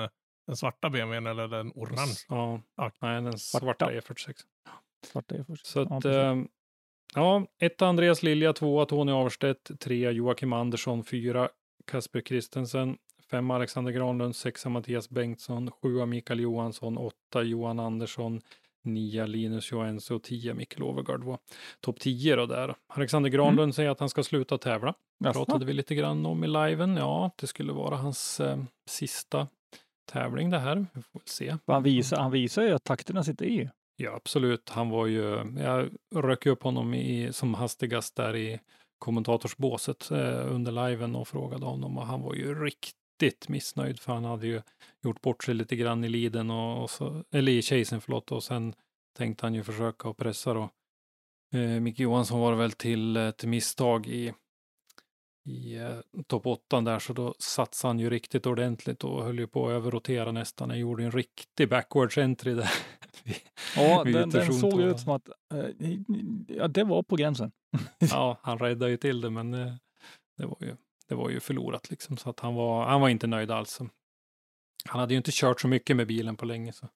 den svarta BMWn eller den orange? Ja, Ja. nej, den svarta E46. Svarta är först. Så Ja, att, precis. Ja, ett Andreas Lilja, tvåa Tony Averstedt, trea Joakim Andersson, fyra Kasper Christensen, fem Alexander Granlund, sexa Mattias Bengtsson, sjua Mikael Johansson, åtta Johan Andersson, nia Linus Joensuu och tio Mikael Overgaard var topp tio då där. Alexander Granlund säger att han ska sluta tävla. Jaså? Pratade vi lite grann om i liven. Ja, det skulle vara hans eh, sista tävling det här. Vi får väl se. Han visar, han visar ju att takterna sitter i. Ja, absolut. Han var ju, jag rök upp honom i, som hastigast där i kommentatorsbåset eh, under liven och frågade honom och han var ju riktigt missnöjd för han hade ju gjort bort sig lite grann i liden och, och så, eller i chasen förlåt och sen tänkte han ju försöka och pressa då. Eh, Micke Johansson var det väl till eh, ett misstag i, i eh, topp 8 där så då satsade han ju riktigt ordentligt och höll ju på att överrotera nästan. Han gjorde en riktig backwards entry där. Ja, den, den såg ut som att eh, ja, det var på gränsen. ja, han räddade ju till det, men eh, det var ju, det var ju förlorat liksom. Så att han var, han var inte nöjd alls. Han hade ju inte kört så mycket med bilen på länge. Så.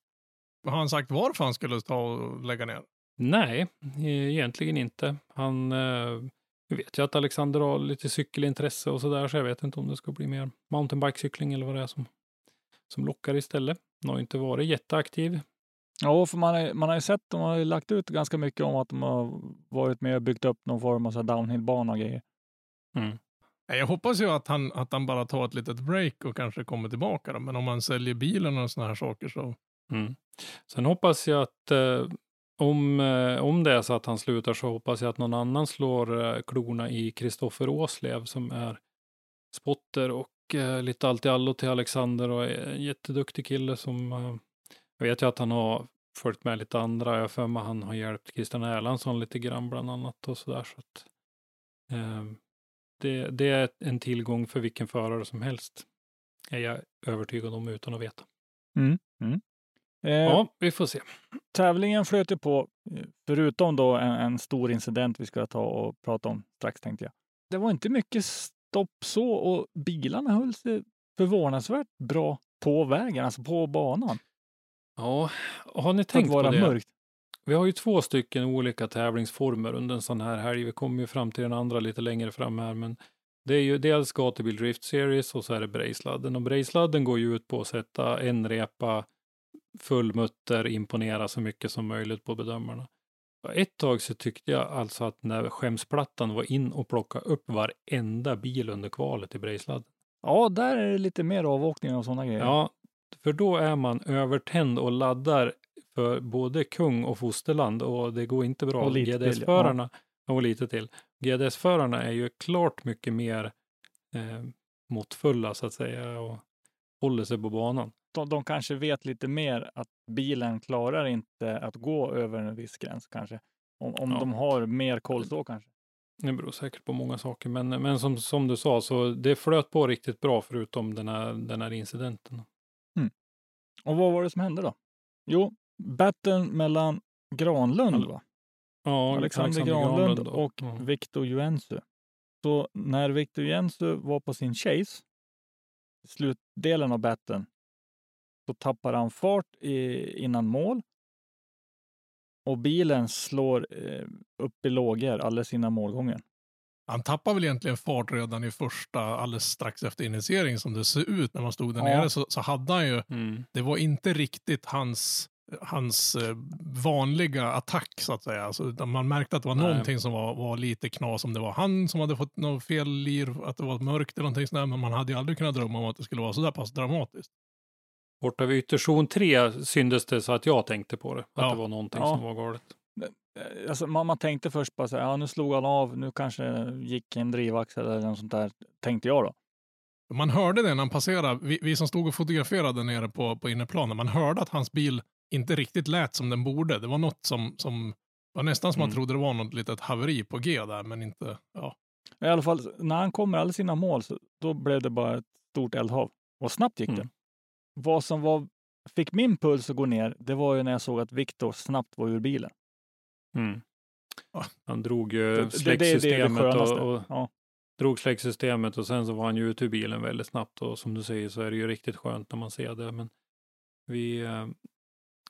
Har han sagt varför han skulle ta och lägga ner? Nej, e- egentligen inte. Han eh, jag vet ju att Alexander har lite cykelintresse och sådär, så jag vet inte om det ska bli mer mountainbikecykling eller vad det är som, som lockar istället. Han har ju inte varit jätteaktiv. Ja, för man har, man har ju sett, de har ju lagt ut ganska mycket om att de har varit med och byggt upp någon form av downhillbana och grejer. Mm. Jag hoppas ju att han, att han bara tar ett litet break och kanske kommer tillbaka. Då. Men om han säljer bilen och sådana här saker så... Mm. Sen hoppas jag att eh, om, eh, om det är så att han slutar så hoppas jag att någon annan slår eh, klorna i Kristoffer Åslev som är spotter och eh, lite allt i allo till Alexander och är en jätteduktig kille som jag vet ju att han har följt med lite andra. Jag har för mig han har hjälpt Christian Erlandsson lite grann bland annat och sådär. Så att, eh, det, det är en tillgång för vilken förare som helst. Är jag övertygad om utan att veta. Mm, mm. Eh, Ja, vi får se. Tävlingen flöt ju på, eh, förutom då en, en stor incident vi ska ta och prata om strax tänkte jag. Det var inte mycket stopp så och bilarna höll sig förvånansvärt bra på vägen, alltså på banan. Ja, har ni tänkt på det? mörkt. Vi har ju två stycken olika tävlingsformer under en sån här helg. Vi kommer ju fram till den andra lite längre fram här, men Det är ju dels gatubil Drift Series och så är det Brejsladden. Och Brejsladden går ju ut på att sätta en repa, full mutter, imponera så mycket som möjligt på bedömarna. Ett tag så tyckte jag alltså att när skämsplattan var in och plocka upp varenda bil under kvalet i Brejsladden. Ja, där är det lite mer avåkningar och sådana grejer. Ja, för då är man övertänd och laddar för både kung och fosterland och det går inte bra. GDS-förarna och lite till. GDS-förarna är ju klart mycket mer eh, måttfulla så att säga och håller sig på banan. De, de kanske vet lite mer att bilen klarar inte att gå över en viss gräns kanske. Om, om Ja. de har mer koll så kanske. Det beror säkert på många saker, men, men som, som du sa, så det flöt på riktigt bra förutom den här, den här incidenten. Och vad var det som hände då? Jo, battlen mellan Granlund, va? Ja, Alexander Granlund då. och Ja. Victor Juensu. Så när Victor Juensu var på sin chase, slutdelen av battlen, så tappar han fart i, innan mål. Och bilen slår eh, upp i lågor alldeles innan målgången. Han tappade väl egentligen fart redan i första, alldeles strax efter initiering som det ser ut när man stod där Ja. nere. Så, så hade han ju, Mm. det var inte riktigt hans, hans eh, vanliga attack så att säga. Alltså, man märkte att det var Nej. någonting som var, var lite knas. Om det var han som hade fått något fel lir, att det var mörkt eller någonting sådär. Men man hade ju aldrig kunnat drömma om att det skulle vara så där pass dramatiskt. Borta vid ytterzon 3 syndes det så att jag tänkte på det. Att Ja. det var någonting Ja. som var galet. Eh, Alltså, man, man tänkte först bara så här, ja nu slog han av, nu kanske gick en drivaxel eller något sånt där, tänkte jag då. Man hörde det när han passerade, vi, vi som stod och fotograferade nere på, på innerplanen, man hörde att hans bil inte riktigt lät som den borde. Det var något som, som var nästan som man Mm. trodde det var något litet haveri på G där, men inte, ja. I alla fall, när han kommer alldeles sina mål, så, då blev det bara ett stort eldhav. Och snabbt gick Mm. det. Vad som var, fick min puls att gå ner, det var ju när jag såg att Viktor snabbt var ur bilen. Mm. Han drog ju släcksystemet och, och ja. drog släcksystemet och sen så var han ju ute ur bilen väldigt snabbt och som du säger så är det ju riktigt skönt när man ser det. Men vi, eh,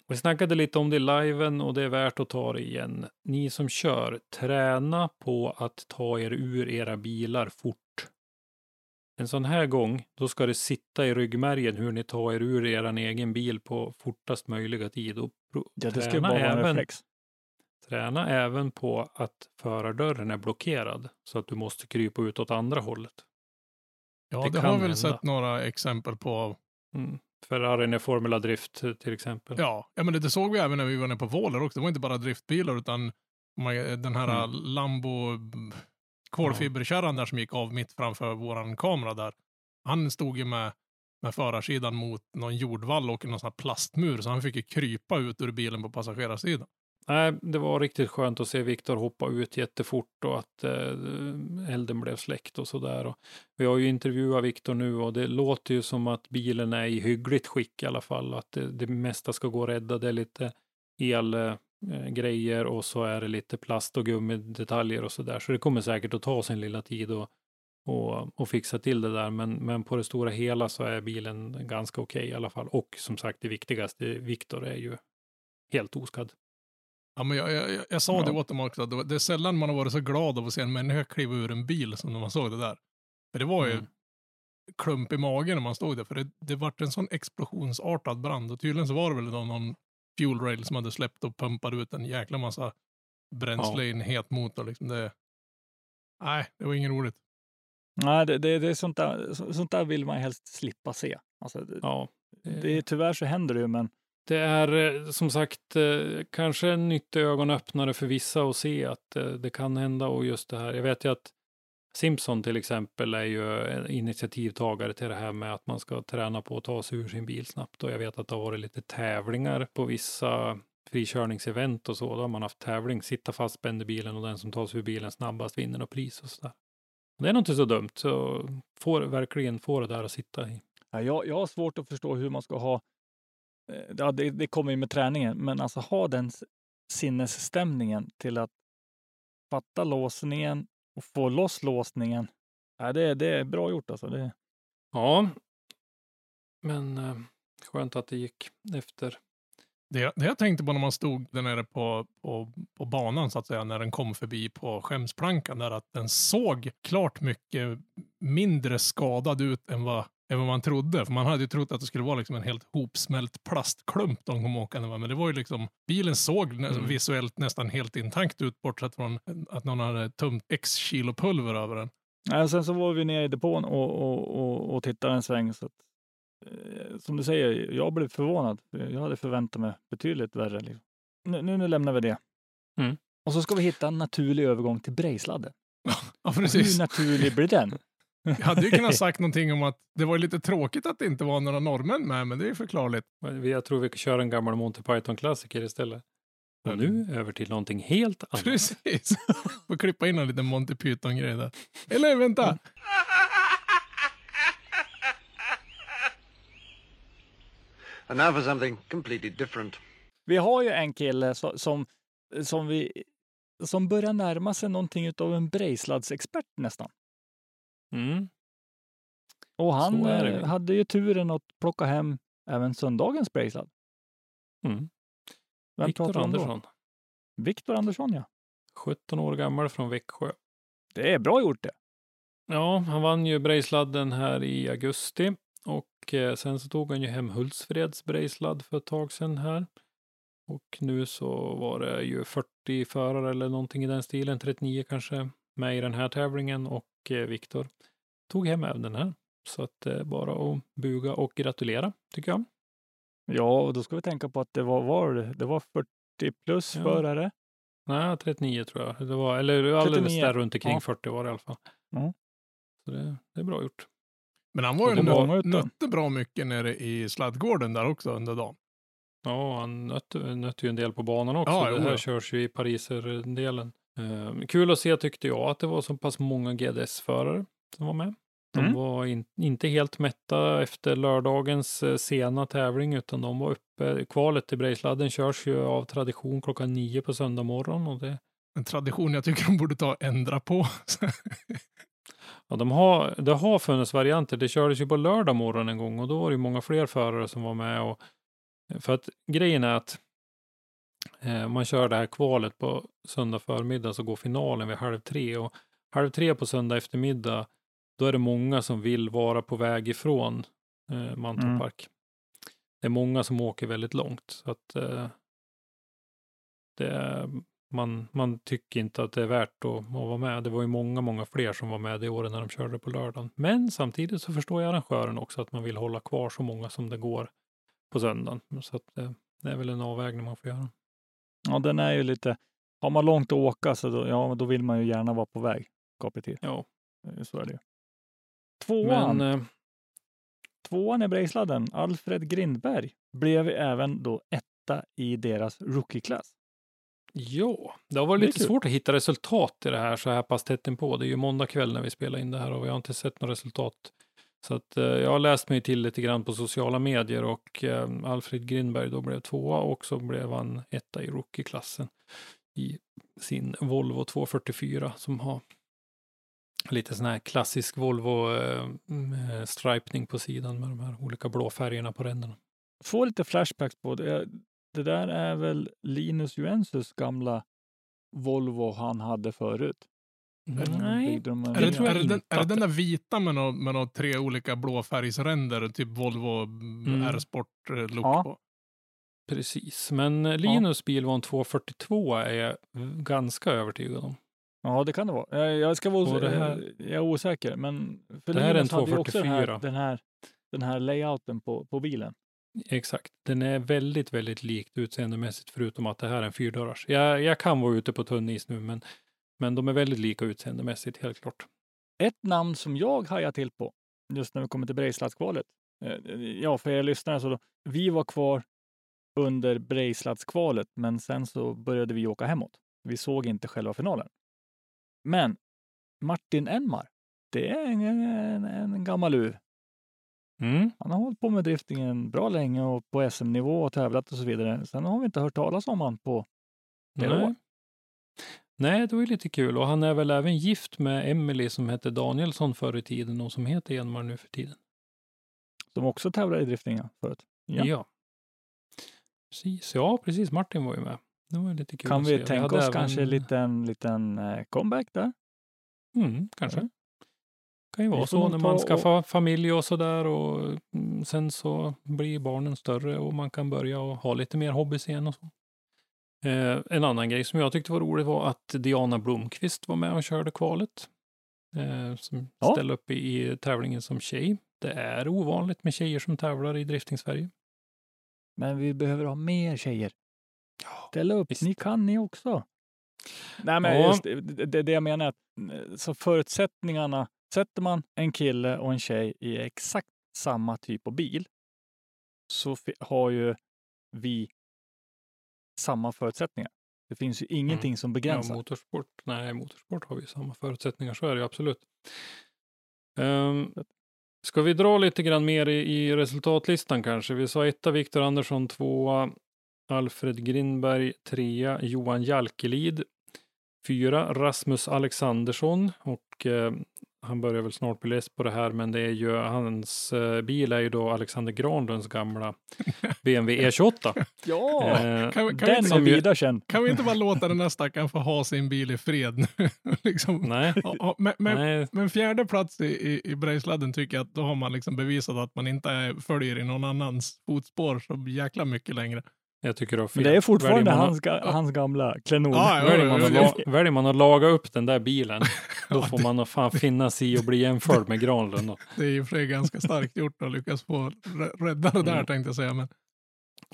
vi snackade lite om det i liven och det är värt att ta det igen. Ni som kör, träna på att ta er ur era bilar fort. En sån här gång, då ska det sitta i ryggmärgen hur ni tar er ur er egen bil på fortast möjliga tid. Och ja, det ska bara vara en även- reflex. Träna även på att förardörren är blockerad så att du måste krypa ut åt andra hållet. Ja, Det det, har vi väl sett några exempel på. Mm. Ferrarin är Formula Drift till exempel. Ja, ja men det, det såg vi även när vi var nere på Våler också. Det var inte bara driftbilar utan den här Mm. Lambo kolfiberkärran där som gick av mitt framför våran kamera där. Han stod ju med, med förarsidan mot någon jordvall och någon sån här plastmur så han fick ju krypa ut ur bilen på passagerarsidan. Nej, det var riktigt skönt att se Viktor hoppa ut jättefort och att eh, elden blev släckt och sådär. Och Vi har ju intervjuat Viktor nu och det låter ju som att bilen är i hyggligt skick i alla fall. Att det, det mesta ska gå att rädda. Det är lite el eh, grejer och så är det lite plast och gummidetaljer och sådär. Så det kommer säkert att ta sin lilla tid och, och, och fixa till det där. Men, men på det stora hela så är bilen ganska okej i alla fall. Och som sagt, det viktigaste, Viktor är ju helt oskadd. Ja, men jag, jag, jag, sa Ja. det åt dem också, att det är sällan man har varit så glad av att se en människa kliva ur en bil som när man såg det där. För det var ju Mm. klump i magen när man stod där, för det, det vart en sån explosionsartad brand. Och tydligen så var det väl någon, någon fuel rail som hade släppt och pumpat ut en jäkla massa bränsle i en het motor. Liksom det, nej, det var inget roligt. Nej, det, det, det är sånt, där, så- sånt där vill man helst slippa se. Alltså, Ja, det, är- tyvärr så händer det ju, men Det är eh, som sagt eh, kanske en nyttig ögonöppnare för vissa att se att eh, det kan hända och just det här. Jag vet ju att Simpson till exempel är ju initiativtagare till det här med att man ska träna på att ta sig ur sin bil snabbt och jag vet att det har varit lite tävlingar på vissa frikörningsevent och så. Då har man haft tävling, sitta fastspänd i bilen och den som tar sig ur bilen snabbast vinner något pris och så där. Det är nog inte så dumt, så får verkligen få det där att sitta i. ja, jag, jag har svårt att förstå hur man ska ha, eh, ja, det, det kommer ju med träningen, men alltså ha den sinnesstämningen till att fatta låsningen och få loss låsningen. Ja, det, det är bra gjort alltså. Det, Ja, men eh, skönt att det gick efter Det, det jag tänkte på när man stod där nere på, på, på banan så att säga, när den kom förbi på skämsplankan, där att den såg klart mycket mindre skadad ut än vad, än vad man trodde. För man hade ju trott att det skulle vara liksom en helt hopsmält plastklump de kom åkande med. Men det var ju liksom, bilen såg Mm. visuellt nästan helt intakt ut, bortsett från att någon hade tömt x kilo pulver över den. Nej, sen så var vi nere i depån och, och, och, och tittade en sväng. Så att, eh, som du säger, jag blev förvånad. Jag hade förväntat mig betydligt värre. Liksom. Nu, nu, nu lämnar vi det. Mm. Och så ska vi hitta en naturlig övergång till brejsladden. Ja, Hur precis. naturlig blir den? Jag hade ju kunnat sagt någonting om att det var lite tråkigt att det inte var några norrmän med, men det är förklarligt. Vi- Jag tror vi kan köra en gammal Monty Python-klassiker istället. Och nu över till någonting helt annat. Precis. Får klippa in en liten Monty Python-grej där. Eller vänta! And now for something completely different. Vi har ju en kille som, som, vi, som börjar närma sig någonting av en brejsladsexpert nästan. Mm. Och han eh, hade ju turen att plocka hem även söndagens brejslad. Mm. Vem Viktor? Andersson, Viktor Andersson, ja. 17 år gammal från Växjö. Det är bra gjort det. Ja, han vann ju Brejsladden här i augusti och eh, sen så tog han ju hem Hultsfreds Brejsladd för ett tag sedan här. Och nu så var det ju 40 förare eller någonting i den stilen, 39 kanske, med i den här tävlingen och eh, Viktor tog hem även den här. Så att det är bara att buga och gratulera, tycker jag. Ja, och då ska vi tänka på att det var, var det? var 40 plus Ja. förare. Nej, 39 tror jag. Det var, eller alldeles 39, där runt omkring ja. 40 var det i alla fall. Ja. Så det, det är bra gjort. Men han var ju Och nö- nötte bra mycket nere i sladdgården där också under dagen. Ja, han nötte, nötte ju en del på banan också. Ja, det här ja. körs ju i Pariser-delen. Eh, kul att se tyckte jag att det var så pass många GDS-förare som var med. De Mm. var in, inte helt mätta efter lördagens eh, sena tävling utan de var uppe. Kvalet till Brejsladden körs ju av tradition klockan nio på söndag morgon och det, En tradition jag tycker de borde ta och ändra på. ja, de har, det har funnits varianter. Det kördes ju på lördag morgon en gång och då var det många fler förare som var med. Och, för att grejen är att eh, man kör det här kvalet på söndag förmiddag så går finalen vid halv tre. Och halv tre på söndag eftermiddag, då är det många som vill vara på väg ifrån eh, Mantorp Mm. Det är många som åker väldigt långt. Så att eh, det man, man tycker inte att det är värt att, att vara med. Det var ju många, många fler som var med det året när de körde på lördagen. Men samtidigt så förstår jag arrangören också att man vill hålla kvar så många som det går på söndagen. Så att det, det är väl en avvägning man får göra. Ja, den är ju lite... Har man långt att åka så då, ja, då vill man ju gärna vara på väg. KPT. Ja, Eh, Så är det ju. Tvåan, men eh, tvåan i Brejsladden, Alfred Grindberg, blev även då etta i deras rookie-klass. ja, det har varit Det lite kul. svårt att hitta resultat i det här så här pass tätt inpå. Det är ju måndag kväll när vi spelar in det här och jag har inte sett några resultat. Så att eh, jag har läst mig till lite grann på sociala medier och eh, Alfred Grindberg då blev tvåa och så blev han etta i rookie-klassen i sin Volvo 244 som har lite sån här klassisk Volvo eh, mm, eh, stripning på sidan med de här olika blå färgerna på ränderna. Får lite flashbacks på det. Eh, det där är väl Linus Juensus gamla Volvo han hade förut. Nej, Byggde de en- Är det, är, det den, är det den där vita med några med nå tre olika blåfärgsränder, typ Volvo Mm. R-sport-look Ja. på? Precis, men eh, Linus bil var en 242 är jag ganska övertygad om. Ja, det kan det vara. Jag, jag ska vara os- här- jag är osäker, men för Det här är Linus en hade ju också den här, 244. den här, den här layouten på, på bilen. Exakt, den är väldigt, väldigt likt utseendemässigt förutom att det här är en fyrdörrars. Jag, jag kan vara ute på tunn is nu, men, men de är väldigt lika utseendemässigt, helt klart. Ett namn som jag hajar till på just när vi kommer till Brejsladskvalet. Eh, Ja, för er lyssnare så då, vi var kvar under Brejsladskvalet, men sen så började vi åka hemåt. Vi såg inte själva finalen. Men Martin Enmar, det är en, en, en gammal uv. Mm. Han har hållit på med driftingen bra länge och på SM-nivå och tävlat och så vidare. Sen har vi inte hört talas om han på flera år. Nej, det var ju lite kul. Och han är väl även gift med Emily som hette Danielsson förr i tiden och som heter Enmar nu för tiden. Som också tävlar i driftingen förut. Ja. Ja. Precis, ja precis. Martin var ju med. Det var lite kul Kan vi se. tänka oss även- kanske en liten, liten eh, comeback där? Mm, kanske. Ja. kan ju vara så när man och- skaffar familj och sådär och mm, sen så blir barnen större och man kan börja och ha lite mer hobbys igen och så. Eh, en annan grej som jag tyckte var rolig var att Diana Blomqvist var med och körde kvalet. Eh, som Ja. ställde upp i, i tävlingen som tjej. Det är ovanligt med tjejer som tävlar i drifting Sverige. Men vi behöver ha mer tjejer. Ställ upp, visst. ni kan ni också. Nej, men Ja. just, det, det, det jag menar är att eh, så förutsättningarna, sätter man en kille och en tjej i exakt samma typ av bil så har ju vi samma förutsättningar. Det finns ju ingenting som Ja, begränsar. motorsport. Nej, motorsport har vi samma förutsättningar, så är det ju absolut. Um, ska vi dra lite grann mer i, i resultatlistan kanske? Vi sa etta Viktor Andersson, tvåa Alfred Grindberg, trea Johan Jalkelid, fyra Rasmus Alexandersson och eh, han börjar väl snart bli less på det här, men det är ju hans eh, bil är ju då Alexander Granlunds gamla BMW E28. Ja, Eh, Kan, vi- kan, vi den inte, som ju- vida känd. kan vi inte bara låta den här stackaren få ha sin bil i fred nu? liksom. nej, Ja, men, men, nej, men fjärde plats i, i, i Brejsladden tycker jag att då har man liksom bevisat att man inte följer i någon annans fotspår så jäkla mycket längre. Jag tycker du har fel. Men det är fortfarande hans, ga, hans gamla klenod. Ja, ja, Väljer man, att ja, la, väljer man att laga upp den där bilen, då får man fan finna sig i att bli jämförd med Granlund. Det är och för ganska starkt gjort att lyckas få rä- rädda det där Mm. tänkte jag säga. Men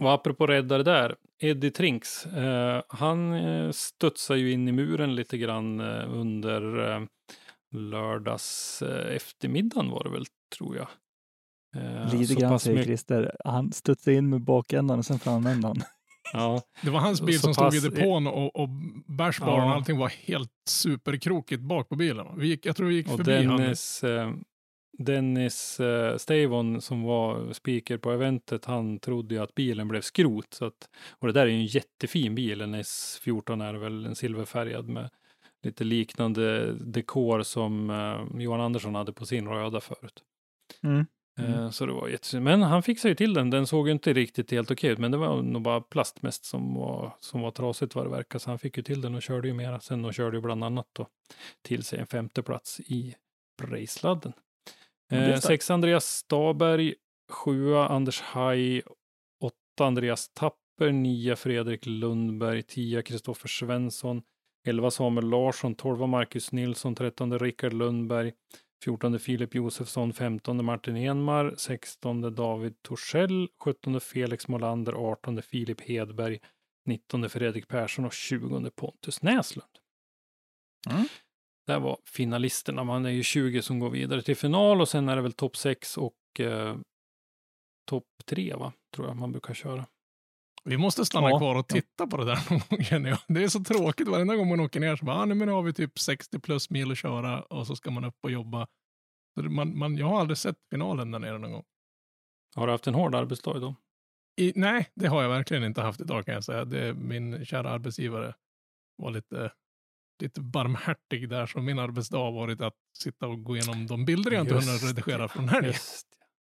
Och apropå räddare där, Eddie Trinks, eh, han eh, studsar ju in i muren lite grann eh, under eh, lördags eh, eftermiddagen var det väl, tror jag. Eh, Lite grann pass säger mycket- Christer. Han studsade in med bakändan och sen framändan. Ja, det var hans bil Så som stod i pass- depån och, och bärsbaren och Ja. allting var helt superkrokigt bak på bilen. Vi gick, jag tror vi gick och förbi. Dennis, eh, Dennis eh, Stavon som var speaker på eventet, han trodde ju att bilen blev skrot. Så att, och det där är ju en jättefin bil, en S14 är väl, en silverfärgad med lite liknande dekor som eh, Johan Andersson hade på sin röda förut. Mm. Eh, Mm. Så det var jättesynd. Men han fixade ju till den. Den såg ju inte riktigt helt okej ut, men det var nog bara plast mest som var, som var trasigt vad det verkar. Så han fick ju till den och körde ju mera sen och körde ju bland annat då till sig en femte plats i Brejsladden. Är Eh, sex Andreas Staberg, sjua Anders Haj, åtta Andreas Tapper, nia Fredrik Lundberg, tia Kristoffer Svensson, elva Samuel Larsson, tolva Marcus Nilsson, trettonde Rickard Lundberg, 14 Filip Josefsson, 15 Martin Enmar, 16 David Torssell, 17 Felix Molander, 18 Filip Hedberg, 19 Fredrik Persson och 20 Pontus Näslund. Mm. Det var finalisterna. Man är ju 20 som går vidare till final och sen är det väl topp 6 och eh, topp 3 va? Tror jag man brukar köra. Vi måste stanna Ja, kvar och titta på det där någon. Det är så tråkigt varenda gång man åker ner så bara, ah, men nu har vi typ 60 plus mil att köra och så ska man upp och jobba. Man, man, jag har aldrig sett finalen där nere någon gång. Har du haft en hård arbetsdag idag? I, nej, det har jag verkligen inte haft idag kan jag säga. Det, min kära arbetsgivare var lite, lite barmhärtig där, så min arbetsdag har varit att sitta och gå igenom de bilder jag inte hunnit redigera från helgen.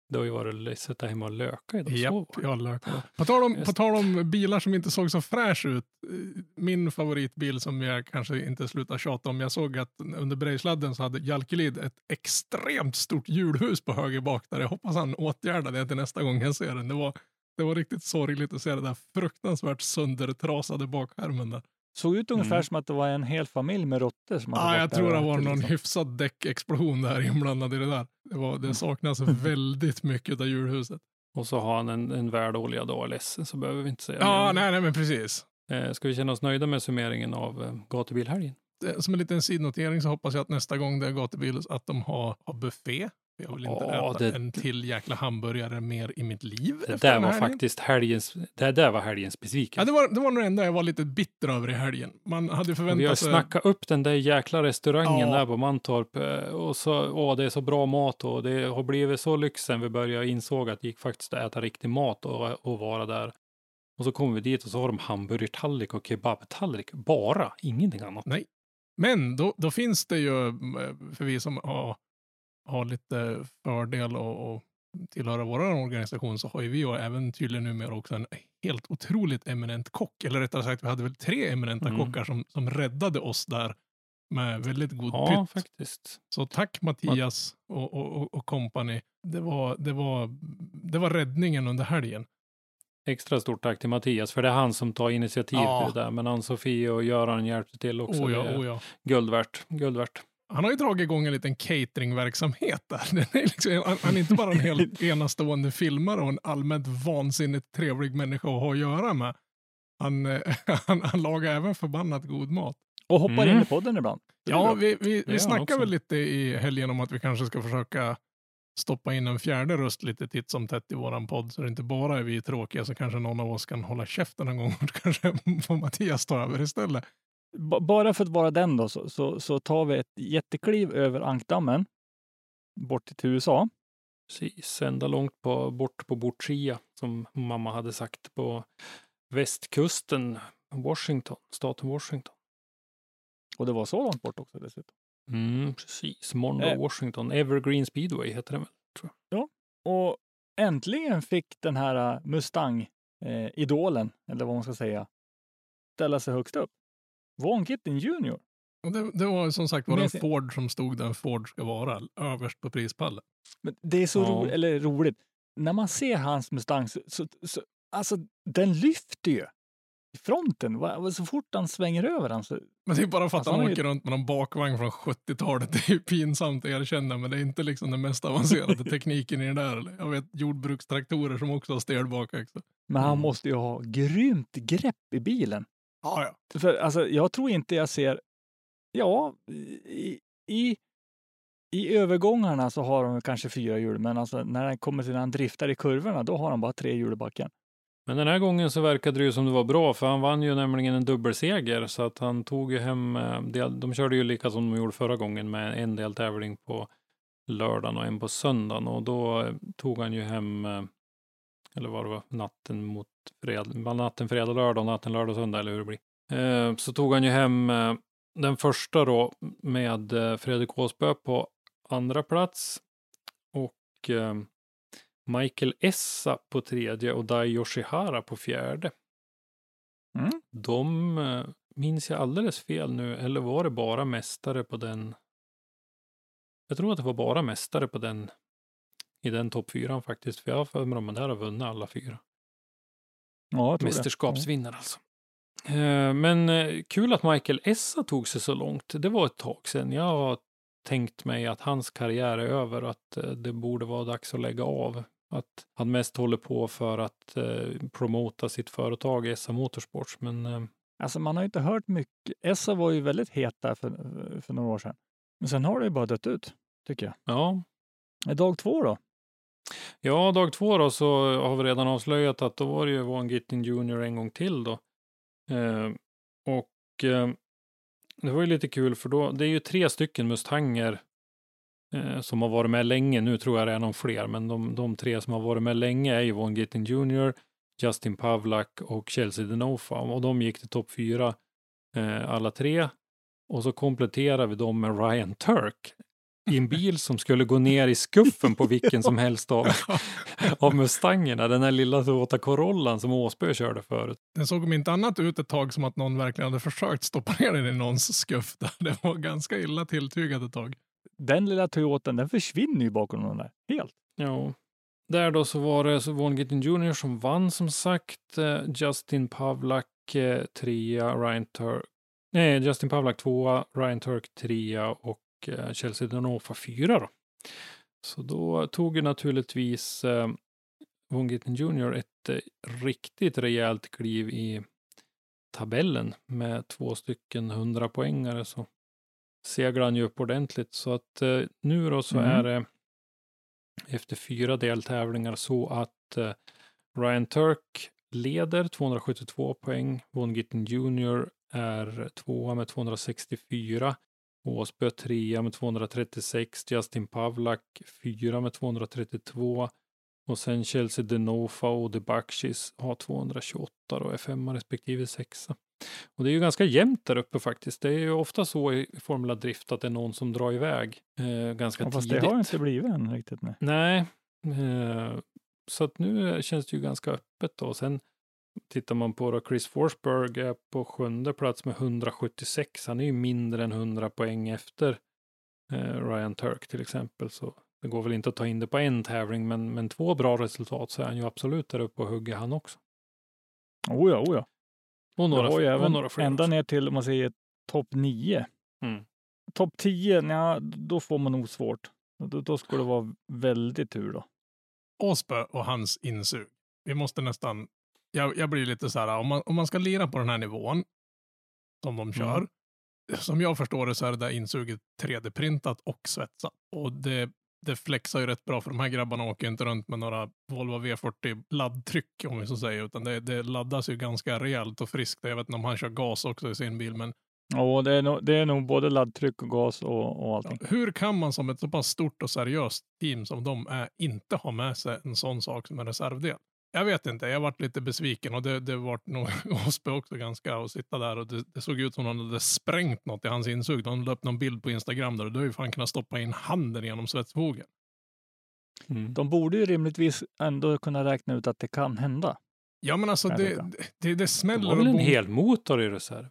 Det. Har ju varit att sitta hemma och löka idag. Japp, jag det. På tal, om, på tal om bilar som inte såg så fräsch ut. eh, Min favoritbil som jag kanske inte slutar tjata om. Jag såg att under Brejsladden så hade Jalkelid ett extremt stort hjulhus på höger bak där. Jag hoppas han åtgärdar det till nästa gång jag ser den. Det var, det var riktigt sorgligt att se det där fruktansvärt söndertrasade bakskärmen där. Såg ut ungefär Mm. som att det var en hel familj med råttor som hade Ja, varit jag där tror det var någon liksom. hyfsad däckexplosion där inblandad i det där. Det, var, det saknas väldigt mycket av hjulhuset. Och så har han en, en värdoljad ALS, så behöver vi inte säga Ja, mer. nej, nej, men precis. Eh, Ska vi känna oss nöjda med summeringen av eh, gatubilhelgen? Eh, som en liten sidnotering så hoppas jag att nästa gång det är gatubil att de har, har buffé. Jag vill inte Ja, äta det- en till jäkla hamburgare mer i mitt liv. Det där var helgen. faktiskt helgens, det där var helgens besvikelse. Ja, det var, det var nog det enda jag var lite bitter över i helgen. Man hade Vi har förväntat sig... snackat upp den där jäkla restaurangen Ja. där på Mantorp eh, och så, åh, det är så bra mat och det har blivit så lyx sen vi började insåg att det gick faktiskt att äta riktig mat och, och vara där. Och så kommer vi dit och så har de hamburgertallrik och kebabtallrik. Bara, ingenting annat. Nej. Men då, då finns det ju, eh, för vi som har, har lite fördel och, och tillhöra vår organisation så har ju vi och även tydligen numera också en helt otroligt eminent kock. Eller rättare sagt, vi hade väl tre eminenta Mm. kockar som, som räddade oss där med väldigt god Ja, pytt. faktiskt. Så tack Mattias och, och, och, company. Det var, det, var, det var räddningen under helgen. Extra stort tack till Mattias, för det är han som tar initiativ Ja. till det där. Men Ann-Sofie och Göran hjälpte till också. Oh ja, oh ja. guld värt. Guld värt. Han har ju dragit igång en liten cateringverksamhet där. Den är liksom, han, han är inte bara en helt enastående filmare och en allmänt vansinnigt trevlig människa att ha att göra med. Han, eh, han, han lagar även förbannat god mat. Och hoppar Mm. in i podden ibland. Ja, vi, vi, vi också. väl lite i helgen om att vi kanske ska försöka stoppa in en fjärde röst lite titt som tätt i våran podd. Så det inte bara är vi tråkiga så kanske någon av oss kan hålla käften en gång och kanske får Mattias ta över istället. Bara för att vara den då, så, så, så tar vi ett jättekliv över ankdammen bort till USA. Precis, ända långt på, bort på Bortsia, som mamma hade sagt, på västkusten, Washington, staten Washington. Och det var så långt bort också dessutom. Mm, precis, Monroe, Eh. Washington. Evergreen Speedway heter den väl? Och äntligen fick den här äh, Mustang-idolen, eller vad man ska säga, ställa sig högst upp. Von Gittin Jr. Det, det var som sagt var en Ford som stod där en Ford ska vara, överst på prispallen. Men det är så Ja. ro, eller roligt. När man ser hans Mustang, så, så, så, alltså den lyfter ju i fronten. Va- Så fort han svänger över den så Men det är bara för att Alltså, han han är ju- åker runt med någon bakvagn från 70-talet. Det är ju pinsamt att erkänna, men det är inte liksom den mest avancerade tekniken i det där. Jag vet jordbrukstraktorer som också har stelbakaxel. Men han Mm. måste ju ha grymt grepp i bilen. Ja, ja. För alltså, jag tror inte jag ser... Ja, i, i, i övergångarna så har de kanske fyra hjul, men alltså när han kommer till när han driftar i kurvorna, då har han bara tre hjul i backen. Men den här gången så verkade det ju som det var bra, för han vann ju nämligen en dubbelseger, så att han tog ju hem, eh, del, de körde ju lika som de gjorde förra gången med en deltävling på lördagen och en på söndagen och då eh, tog han ju hem, eh, eller vad det var, natten mot fredag, natten fredag, lördag natten lördag, söndag eller hur det blir. Eh, Så tog han ju hem eh, den första då med eh, Fredrik Åsbö på andra plats och eh, Michael Essa på tredje och Dai Yoshihara på fjärde. Mm. De minns jag alldeles fel nu, eller var det bara mästare på den? Jag tror att det var bara mästare på den i den topp fyran faktiskt, för jag har för mig att de där har vunnit alla fyra. Ja, jag tror. Mästerskapsvinnare alltså. Eh, Men eh, kul att Michael Essa tog sig så långt. Det var ett tag sedan. Jag har tänkt mig att hans karriär är över och att eh, det borde vara dags att lägga av. Att han mest håller på för att promota sitt företag Essa Motorsports. Men Alltså man har ju inte hört mycket. Essa var ju väldigt het där för, för några år sedan. Men sen har det ju bara dött ut, tycker jag. ja, Dag två då? Ja, dag två då så har vi redan avslöjat att då var det ju Van Gittin Jr. en gång till då. Eh, och eh, det var ju lite kul för då, det är ju tre stycken Mustanger eh, som har varit med länge. Nu tror jag det är någon fler, men de, de tre som har varit med länge är ju Von Gittin Jr., Justin Pavlak och Chelsea Denofa. Och de gick till topp fyra eh, alla tre. Och så kompletterar vi dem med Ryan Turk i en bil som skulle gå ner i skuffen på vilken som helst av, av Mustangerna. Den här lilla Toyota Corollan som Åsbö körde förut. Den såg om inte annat ut ett tag som att någon verkligen hade försökt stoppa ner den i någons skuff. Där. Det var ganska illa tilltygat ett tag. Den lilla Toyotan, den försvinner ju bakom den där. Helt. Ja. Där då så var det så Von Gittin Jr. som vann som sagt. Eh, Justin Pavlak eh, trea, Ryan Turk. Nej, Justin Pavlak tvåa, Ryan Turk trea och eh, Chelsea Denofa fyra då. Så då tog ju naturligtvis eh, Von Gittin Jr. ett eh, riktigt rejält kliv i tabellen med två stycken 100 poängare så seglade han ju upp ordentligt. Så att eh, nu då så Mm. är det efter fyra deltävlingar så att eh, Ryan Turk leder 272 poäng. Von Gittin Jr. är tvåa med 264. Åsbö trea med 236. Justin Pavlak fyra med 232. Och sen Chelsea Denofa och De Bakshis har 228 och är femma respektive sexa. Och det är ju ganska jämnt där uppe faktiskt. Det är ju ofta så i Formula Drift att det är någon som drar iväg eh, ganska Ja, fast tidigt. det har inte blivit än riktigt. Nej. Nej, Eh, så att nu känns det ju ganska öppet då. Sen tittar man på då, Chris Forsberg är på sjunde plats med 176. Han är ju mindre än 100 poäng efter eh, Ryan Turk till exempel. Så det går väl inte att ta in det på en tävling, men, men två bra resultat så är han ju absolut där uppe och hugger han också. Oh ja, oh ja. Och några, och även några fler ända också. ner till, om man säger topp nio. Mm. Topp 10, ja, då får man nog svårt. Då, då skulle det vara väldigt tur då. Åsbö och hans insug. Vi måste nästan, jag, jag blir lite så här, om man, om man ska lira på den här nivån som de kör, Mm. som jag förstår det så är det där insuget 3D-printat och svetsat. Och det, det flexar ju rätt bra för de här grabbarna åker inte runt med några Volvo V40 laddtryck om vi så säger, utan det, det laddas ju ganska rejält och friskt. Jag vet inte om han kör gas också i sin bil, men Ja, det är, nog, det är nog både laddtryck och gas och, och allting. hur kan man som ett så pass stort och seriöst team som de är inte ha med sig en sån sak som en reservdel? Jag vet inte, jag varit lite besviken och det, det vart nog Åsby också ganska att sitta där och det, det såg ut som om han hade sprängt något i hans insug. De la upp någon bild på Instagram där och då har ju fan kunnat stoppa in handen genom svetsfogen. Mm. De borde ju rimligtvis ändå kunna räkna ut att det kan hända. Ja men alltså det, det, det, det Det smäller var väl en hel motor i reserv?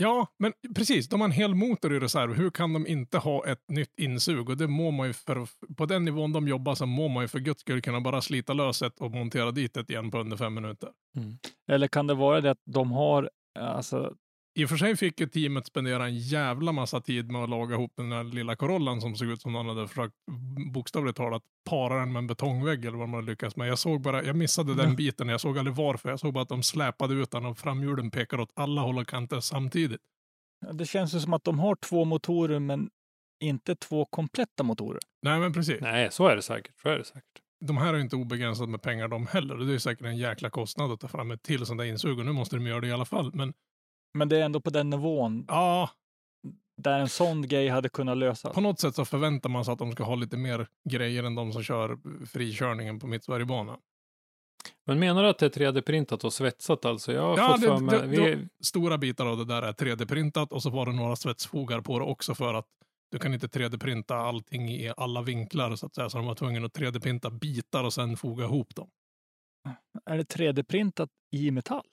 Ja, men precis. De har en hel motor i reserv. Hur kan de inte ha ett nytt insug? Och det må man ju för, på den nivån de jobbar så må man ju för guds skull kunna bara slita lös ett och montera dit ett igen på under fem minuter. Mm. Eller kan det vara det att de har, eh, alltså, i och för sig fick ju teamet spendera en jävla massa tid med att laga ihop den där lilla Corollan som såg ut som någon hade försökt bokstavligt talat para den med en betongvägg eller vad man lyckats med. Jag såg bara, jag missade den biten. Jag såg aldrig varför. Jag såg bara att de släpade ut den och framhjulen pekade åt alla håll och kanter samtidigt. det känns ju som att de har två motorer men inte två kompletta motorer. Nej, men precis. Nej, så är det säkert. Så är det säkert. de här är inte obegränsat med pengar de heller. Och det är säkert en jäkla kostnad att ta fram ett till sånt där insug. Och nu måste de göra det i alla fall. Men Men det är ändå på den nivån ja, där en sån grej hade kunnat lösas. på något sätt så förväntar man sig att de ska ha lite mer grejer än de som kör frikörningen på Mittsverigebanan. Men menar du att det är 3D-printat och svetsat alltså? Jag har Ja, fått det- för mig... det- vi, det- Stora bitar av det där är 3D-printat och så var det några svetsfogar på det också för att du kan inte 3D-printa allting i alla vinklar så att säga. Så de var tvungna att 3D-printa bitar och sen foga ihop dem. Är det 3D-printat i metall?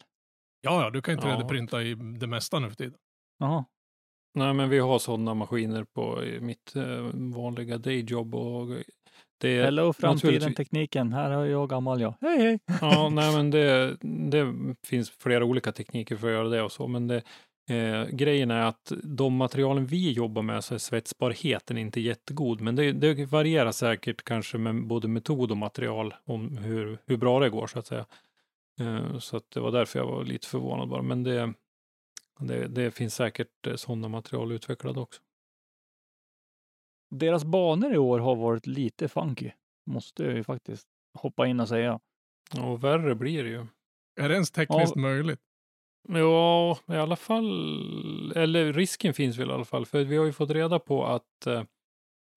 Ja, ja, du kan ju Ja. 3D-printa i det mesta nu för tiden. Jaha. nej, men vi har sådana maskiner på mitt eh, vanliga dayjob och det är Hello framtiden, tekniken. Här har jag gammal jag. Hej hej! Ja, nej, men det, det finns flera olika tekniker för att göra det och så, men det, eh, grejen är att de materialen vi jobbar med så är svetsbarheten inte jättegod, men det, det varierar säkert kanske med både metod och material om hur, hur bra det går så att säga. Eh, så att det var därför jag var lite förvånad bara, men det, det, det finns säkert eh, sådana material utvecklade också. Deras banor i år har varit lite funky. Måste jag ju faktiskt hoppa in och säga. Och värre blir det ju. Är det ens tekniskt möjligt? Ja, i alla fall, eller risken finns väl i alla fall, för vi har ju fått reda på att eh,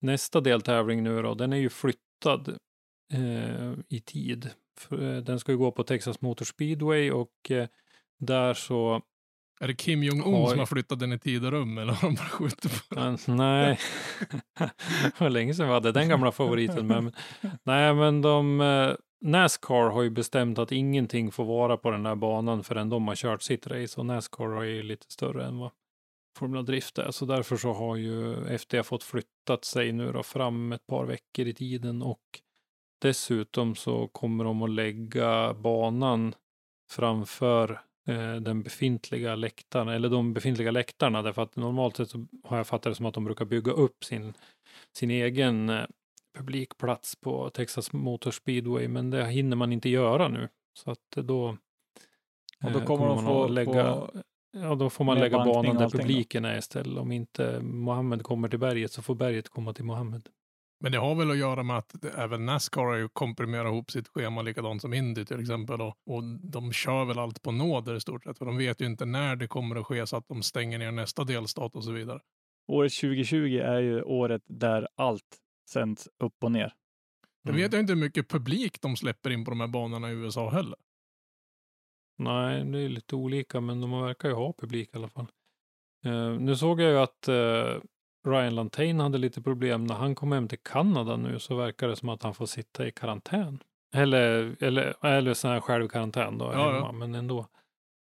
nästa deltävling nu då, den är ju flyttad eh, i tid. Eh, den ska ju gå på Texas Motor Speedway och eh, där så, Är det Kim Jong-Un Oj. som har flyttat den i tid och rum eller har de bara skjutit på den? nej, det var länge sedan vi hade den gamla favoriten med. Men, nej, men de, eh, Nascar har ju bestämt att ingenting får vara på den här banan förrän de har kört sitt race och Nascar är ju lite större än vad Formula Drift är. Så därför så har ju FD fått flyttat sig nu då fram ett par veckor i tiden och dessutom så kommer de att lägga banan framför eh, den befintliga läktaren, eller de befintliga läktarna, därför att normalt sett så har jag fattat det som att de brukar bygga upp sin, sin egen eh, publikplats på Texas Motor Speedway, men det hinner man inte göra nu. Så att då, Och då eh, kommer de man få- att lägga, ja då får man lägga banan där allting då. publiken är istället. Om inte Mohammed kommer till berget så får berget komma till Mohammed. Men det har väl att göra med att även Nascar har ju komprimerat ihop sitt schema likadant som Indy till exempel. Och, och de kör väl allt på nåder i stort sett. För de vet ju inte när det kommer att ske så att de stänger ner nästa delstat och så vidare. Året 2020 är ju året där allt sänds upp och ner. Jag vet ju inte hur mycket publik de släpper in på de här banorna i USA heller. Nej, det är lite olika, men de verkar ju ha publik i alla fall. Eh, nu såg jag ju att eh, Ryan Lantain hade lite problem när han kom hem till Kanada nu så verkar det som att han får sitta i karantän. Eller, eller, eller sån här självkarantän då, Ja, hemma, ja. men ändå.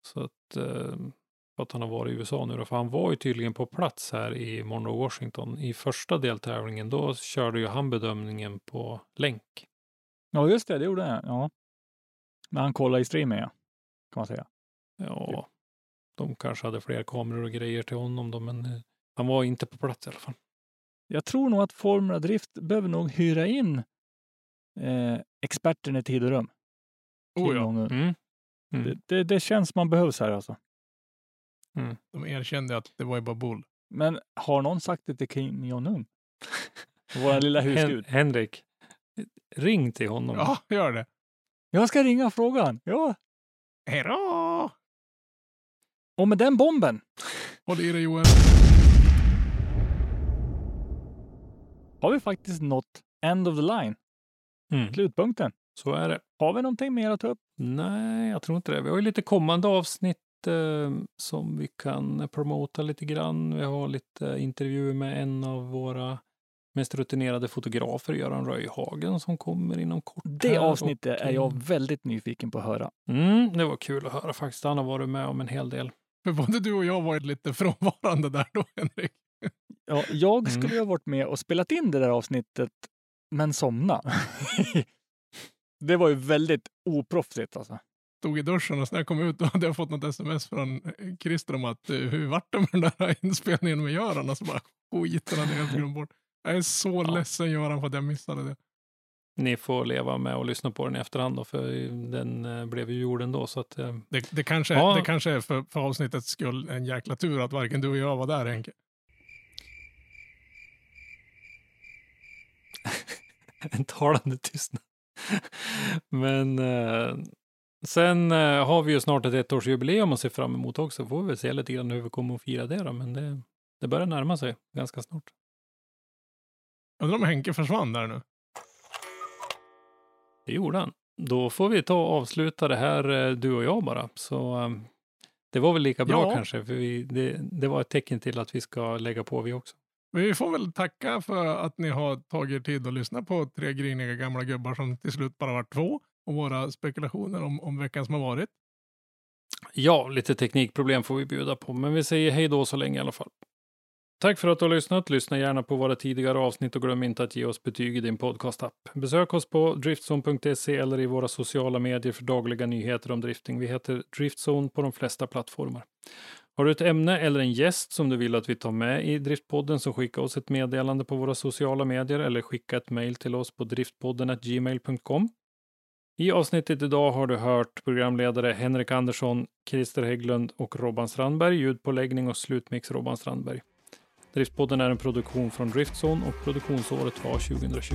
Så att, eh, att han har varit i USA nu då, för han var ju tydligen på plats här i Monroe, Washington. I första deltävlingen, då körde ju han bedömningen på länk. Ja, just det, det gjorde han. Ja. När han kollade i streamen, ja. Kan man säga. Ja, de kanske hade fler kameror och grejer till honom då, men eh, han var inte på plats i alla fall. Jag tror nog att Formula Drift behöver nog hyra in eh, experten i tid och rum. Oh, ja. Jong-Un. Mm. Det, det, det känns man behövs här alltså. De erkände att det var ju bara bull. Men har någon sagt det till Kim Jong-Un? Vår lilla Hen- husgud. Henrik, ring till honom. Ja, gör det. Jag ska ringa frågan. Ja. Hej då! Och med den bomben Håll i dig Joel. Har vi faktiskt nått end of the line. Mm. Slutpunkten. Så är det. Har vi någonting mer att ta upp? Nej, jag tror inte det. Vi har ju lite kommande avsnitt eh, som vi kan promota lite grann. Vi har lite intervjuer med en av våra mest rutinerade fotografer, Göran Röjhagen, som kommer inom kort. Det avsnittet Och, är jag väldigt nyfiken på att höra. Mm, det var kul att höra faktiskt. Han har varit med om en hel del. För både du och jag varit lite frånvarande där då, Henrik. Ja, jag Mm. skulle ju ha varit med och spelat in det där avsnittet, men somna. det var ju väldigt oproffsigt alltså. Stod i duschen och när jag kom ut då hade jag fått något sms från eh, Christer om att eh, hur vart det med den där inspelningen med Göran? Och så bara skiten hade jag helt glömt bort. Jag är så Ja. ledsen Göran för att jag missade det. Ni får leva med och lyssna på den i efterhand då, för den eh, blev ju gjord ändå. Så att, Det, det, kanske, Ja. det kanske är för, för avsnittets skull en jäkla tur att varken du och jag var där Henke. en talande tystnad. Men eh, sen eh, har vi ju snart ett ettårsjubileum att se fram emot också. Får vi se lite grann hur vi kommer att fira det då. Men det, det börjar närma sig ganska snart. Undrar om Henke försvann där nu. Det gjorde han. Då får vi ta och avsluta det här eh, du och jag bara. Så eh, det var väl lika bra Ja. kanske. För vi, det, det var ett tecken till att vi ska lägga på vi också. Vi får väl tacka för att ni har tagit er tid att lyssna på tre griniga gamla gubbar som till slut bara var två och våra spekulationer om, om veckan som har varit. Ja, lite teknikproblem får vi bjuda på, men vi säger hej då så länge i alla fall. Tack för att du har lyssnat. Lyssna gärna på våra tidigare avsnitt och glöm inte att ge oss betyg i din podcastapp. Besök oss på driftzone.se eller i våra sociala medier för dagliga nyheter om drifting. Vi heter Driftzone på de flesta plattformar. Har du ett ämne eller en gäst som du vill att vi tar med i Driftpodden så skicka oss ett meddelande på våra sociala medier eller skicka ett mejl till oss på driftpodden gmail.com. I avsnittet idag har du hört programledare Henrik Andersson, Christer Hägglund och Robban Strandberg, ljudpåläggning och slutmix Robban Strandberg. Driftpodden är en produktion från Driftzone och produktionsåret var 2020.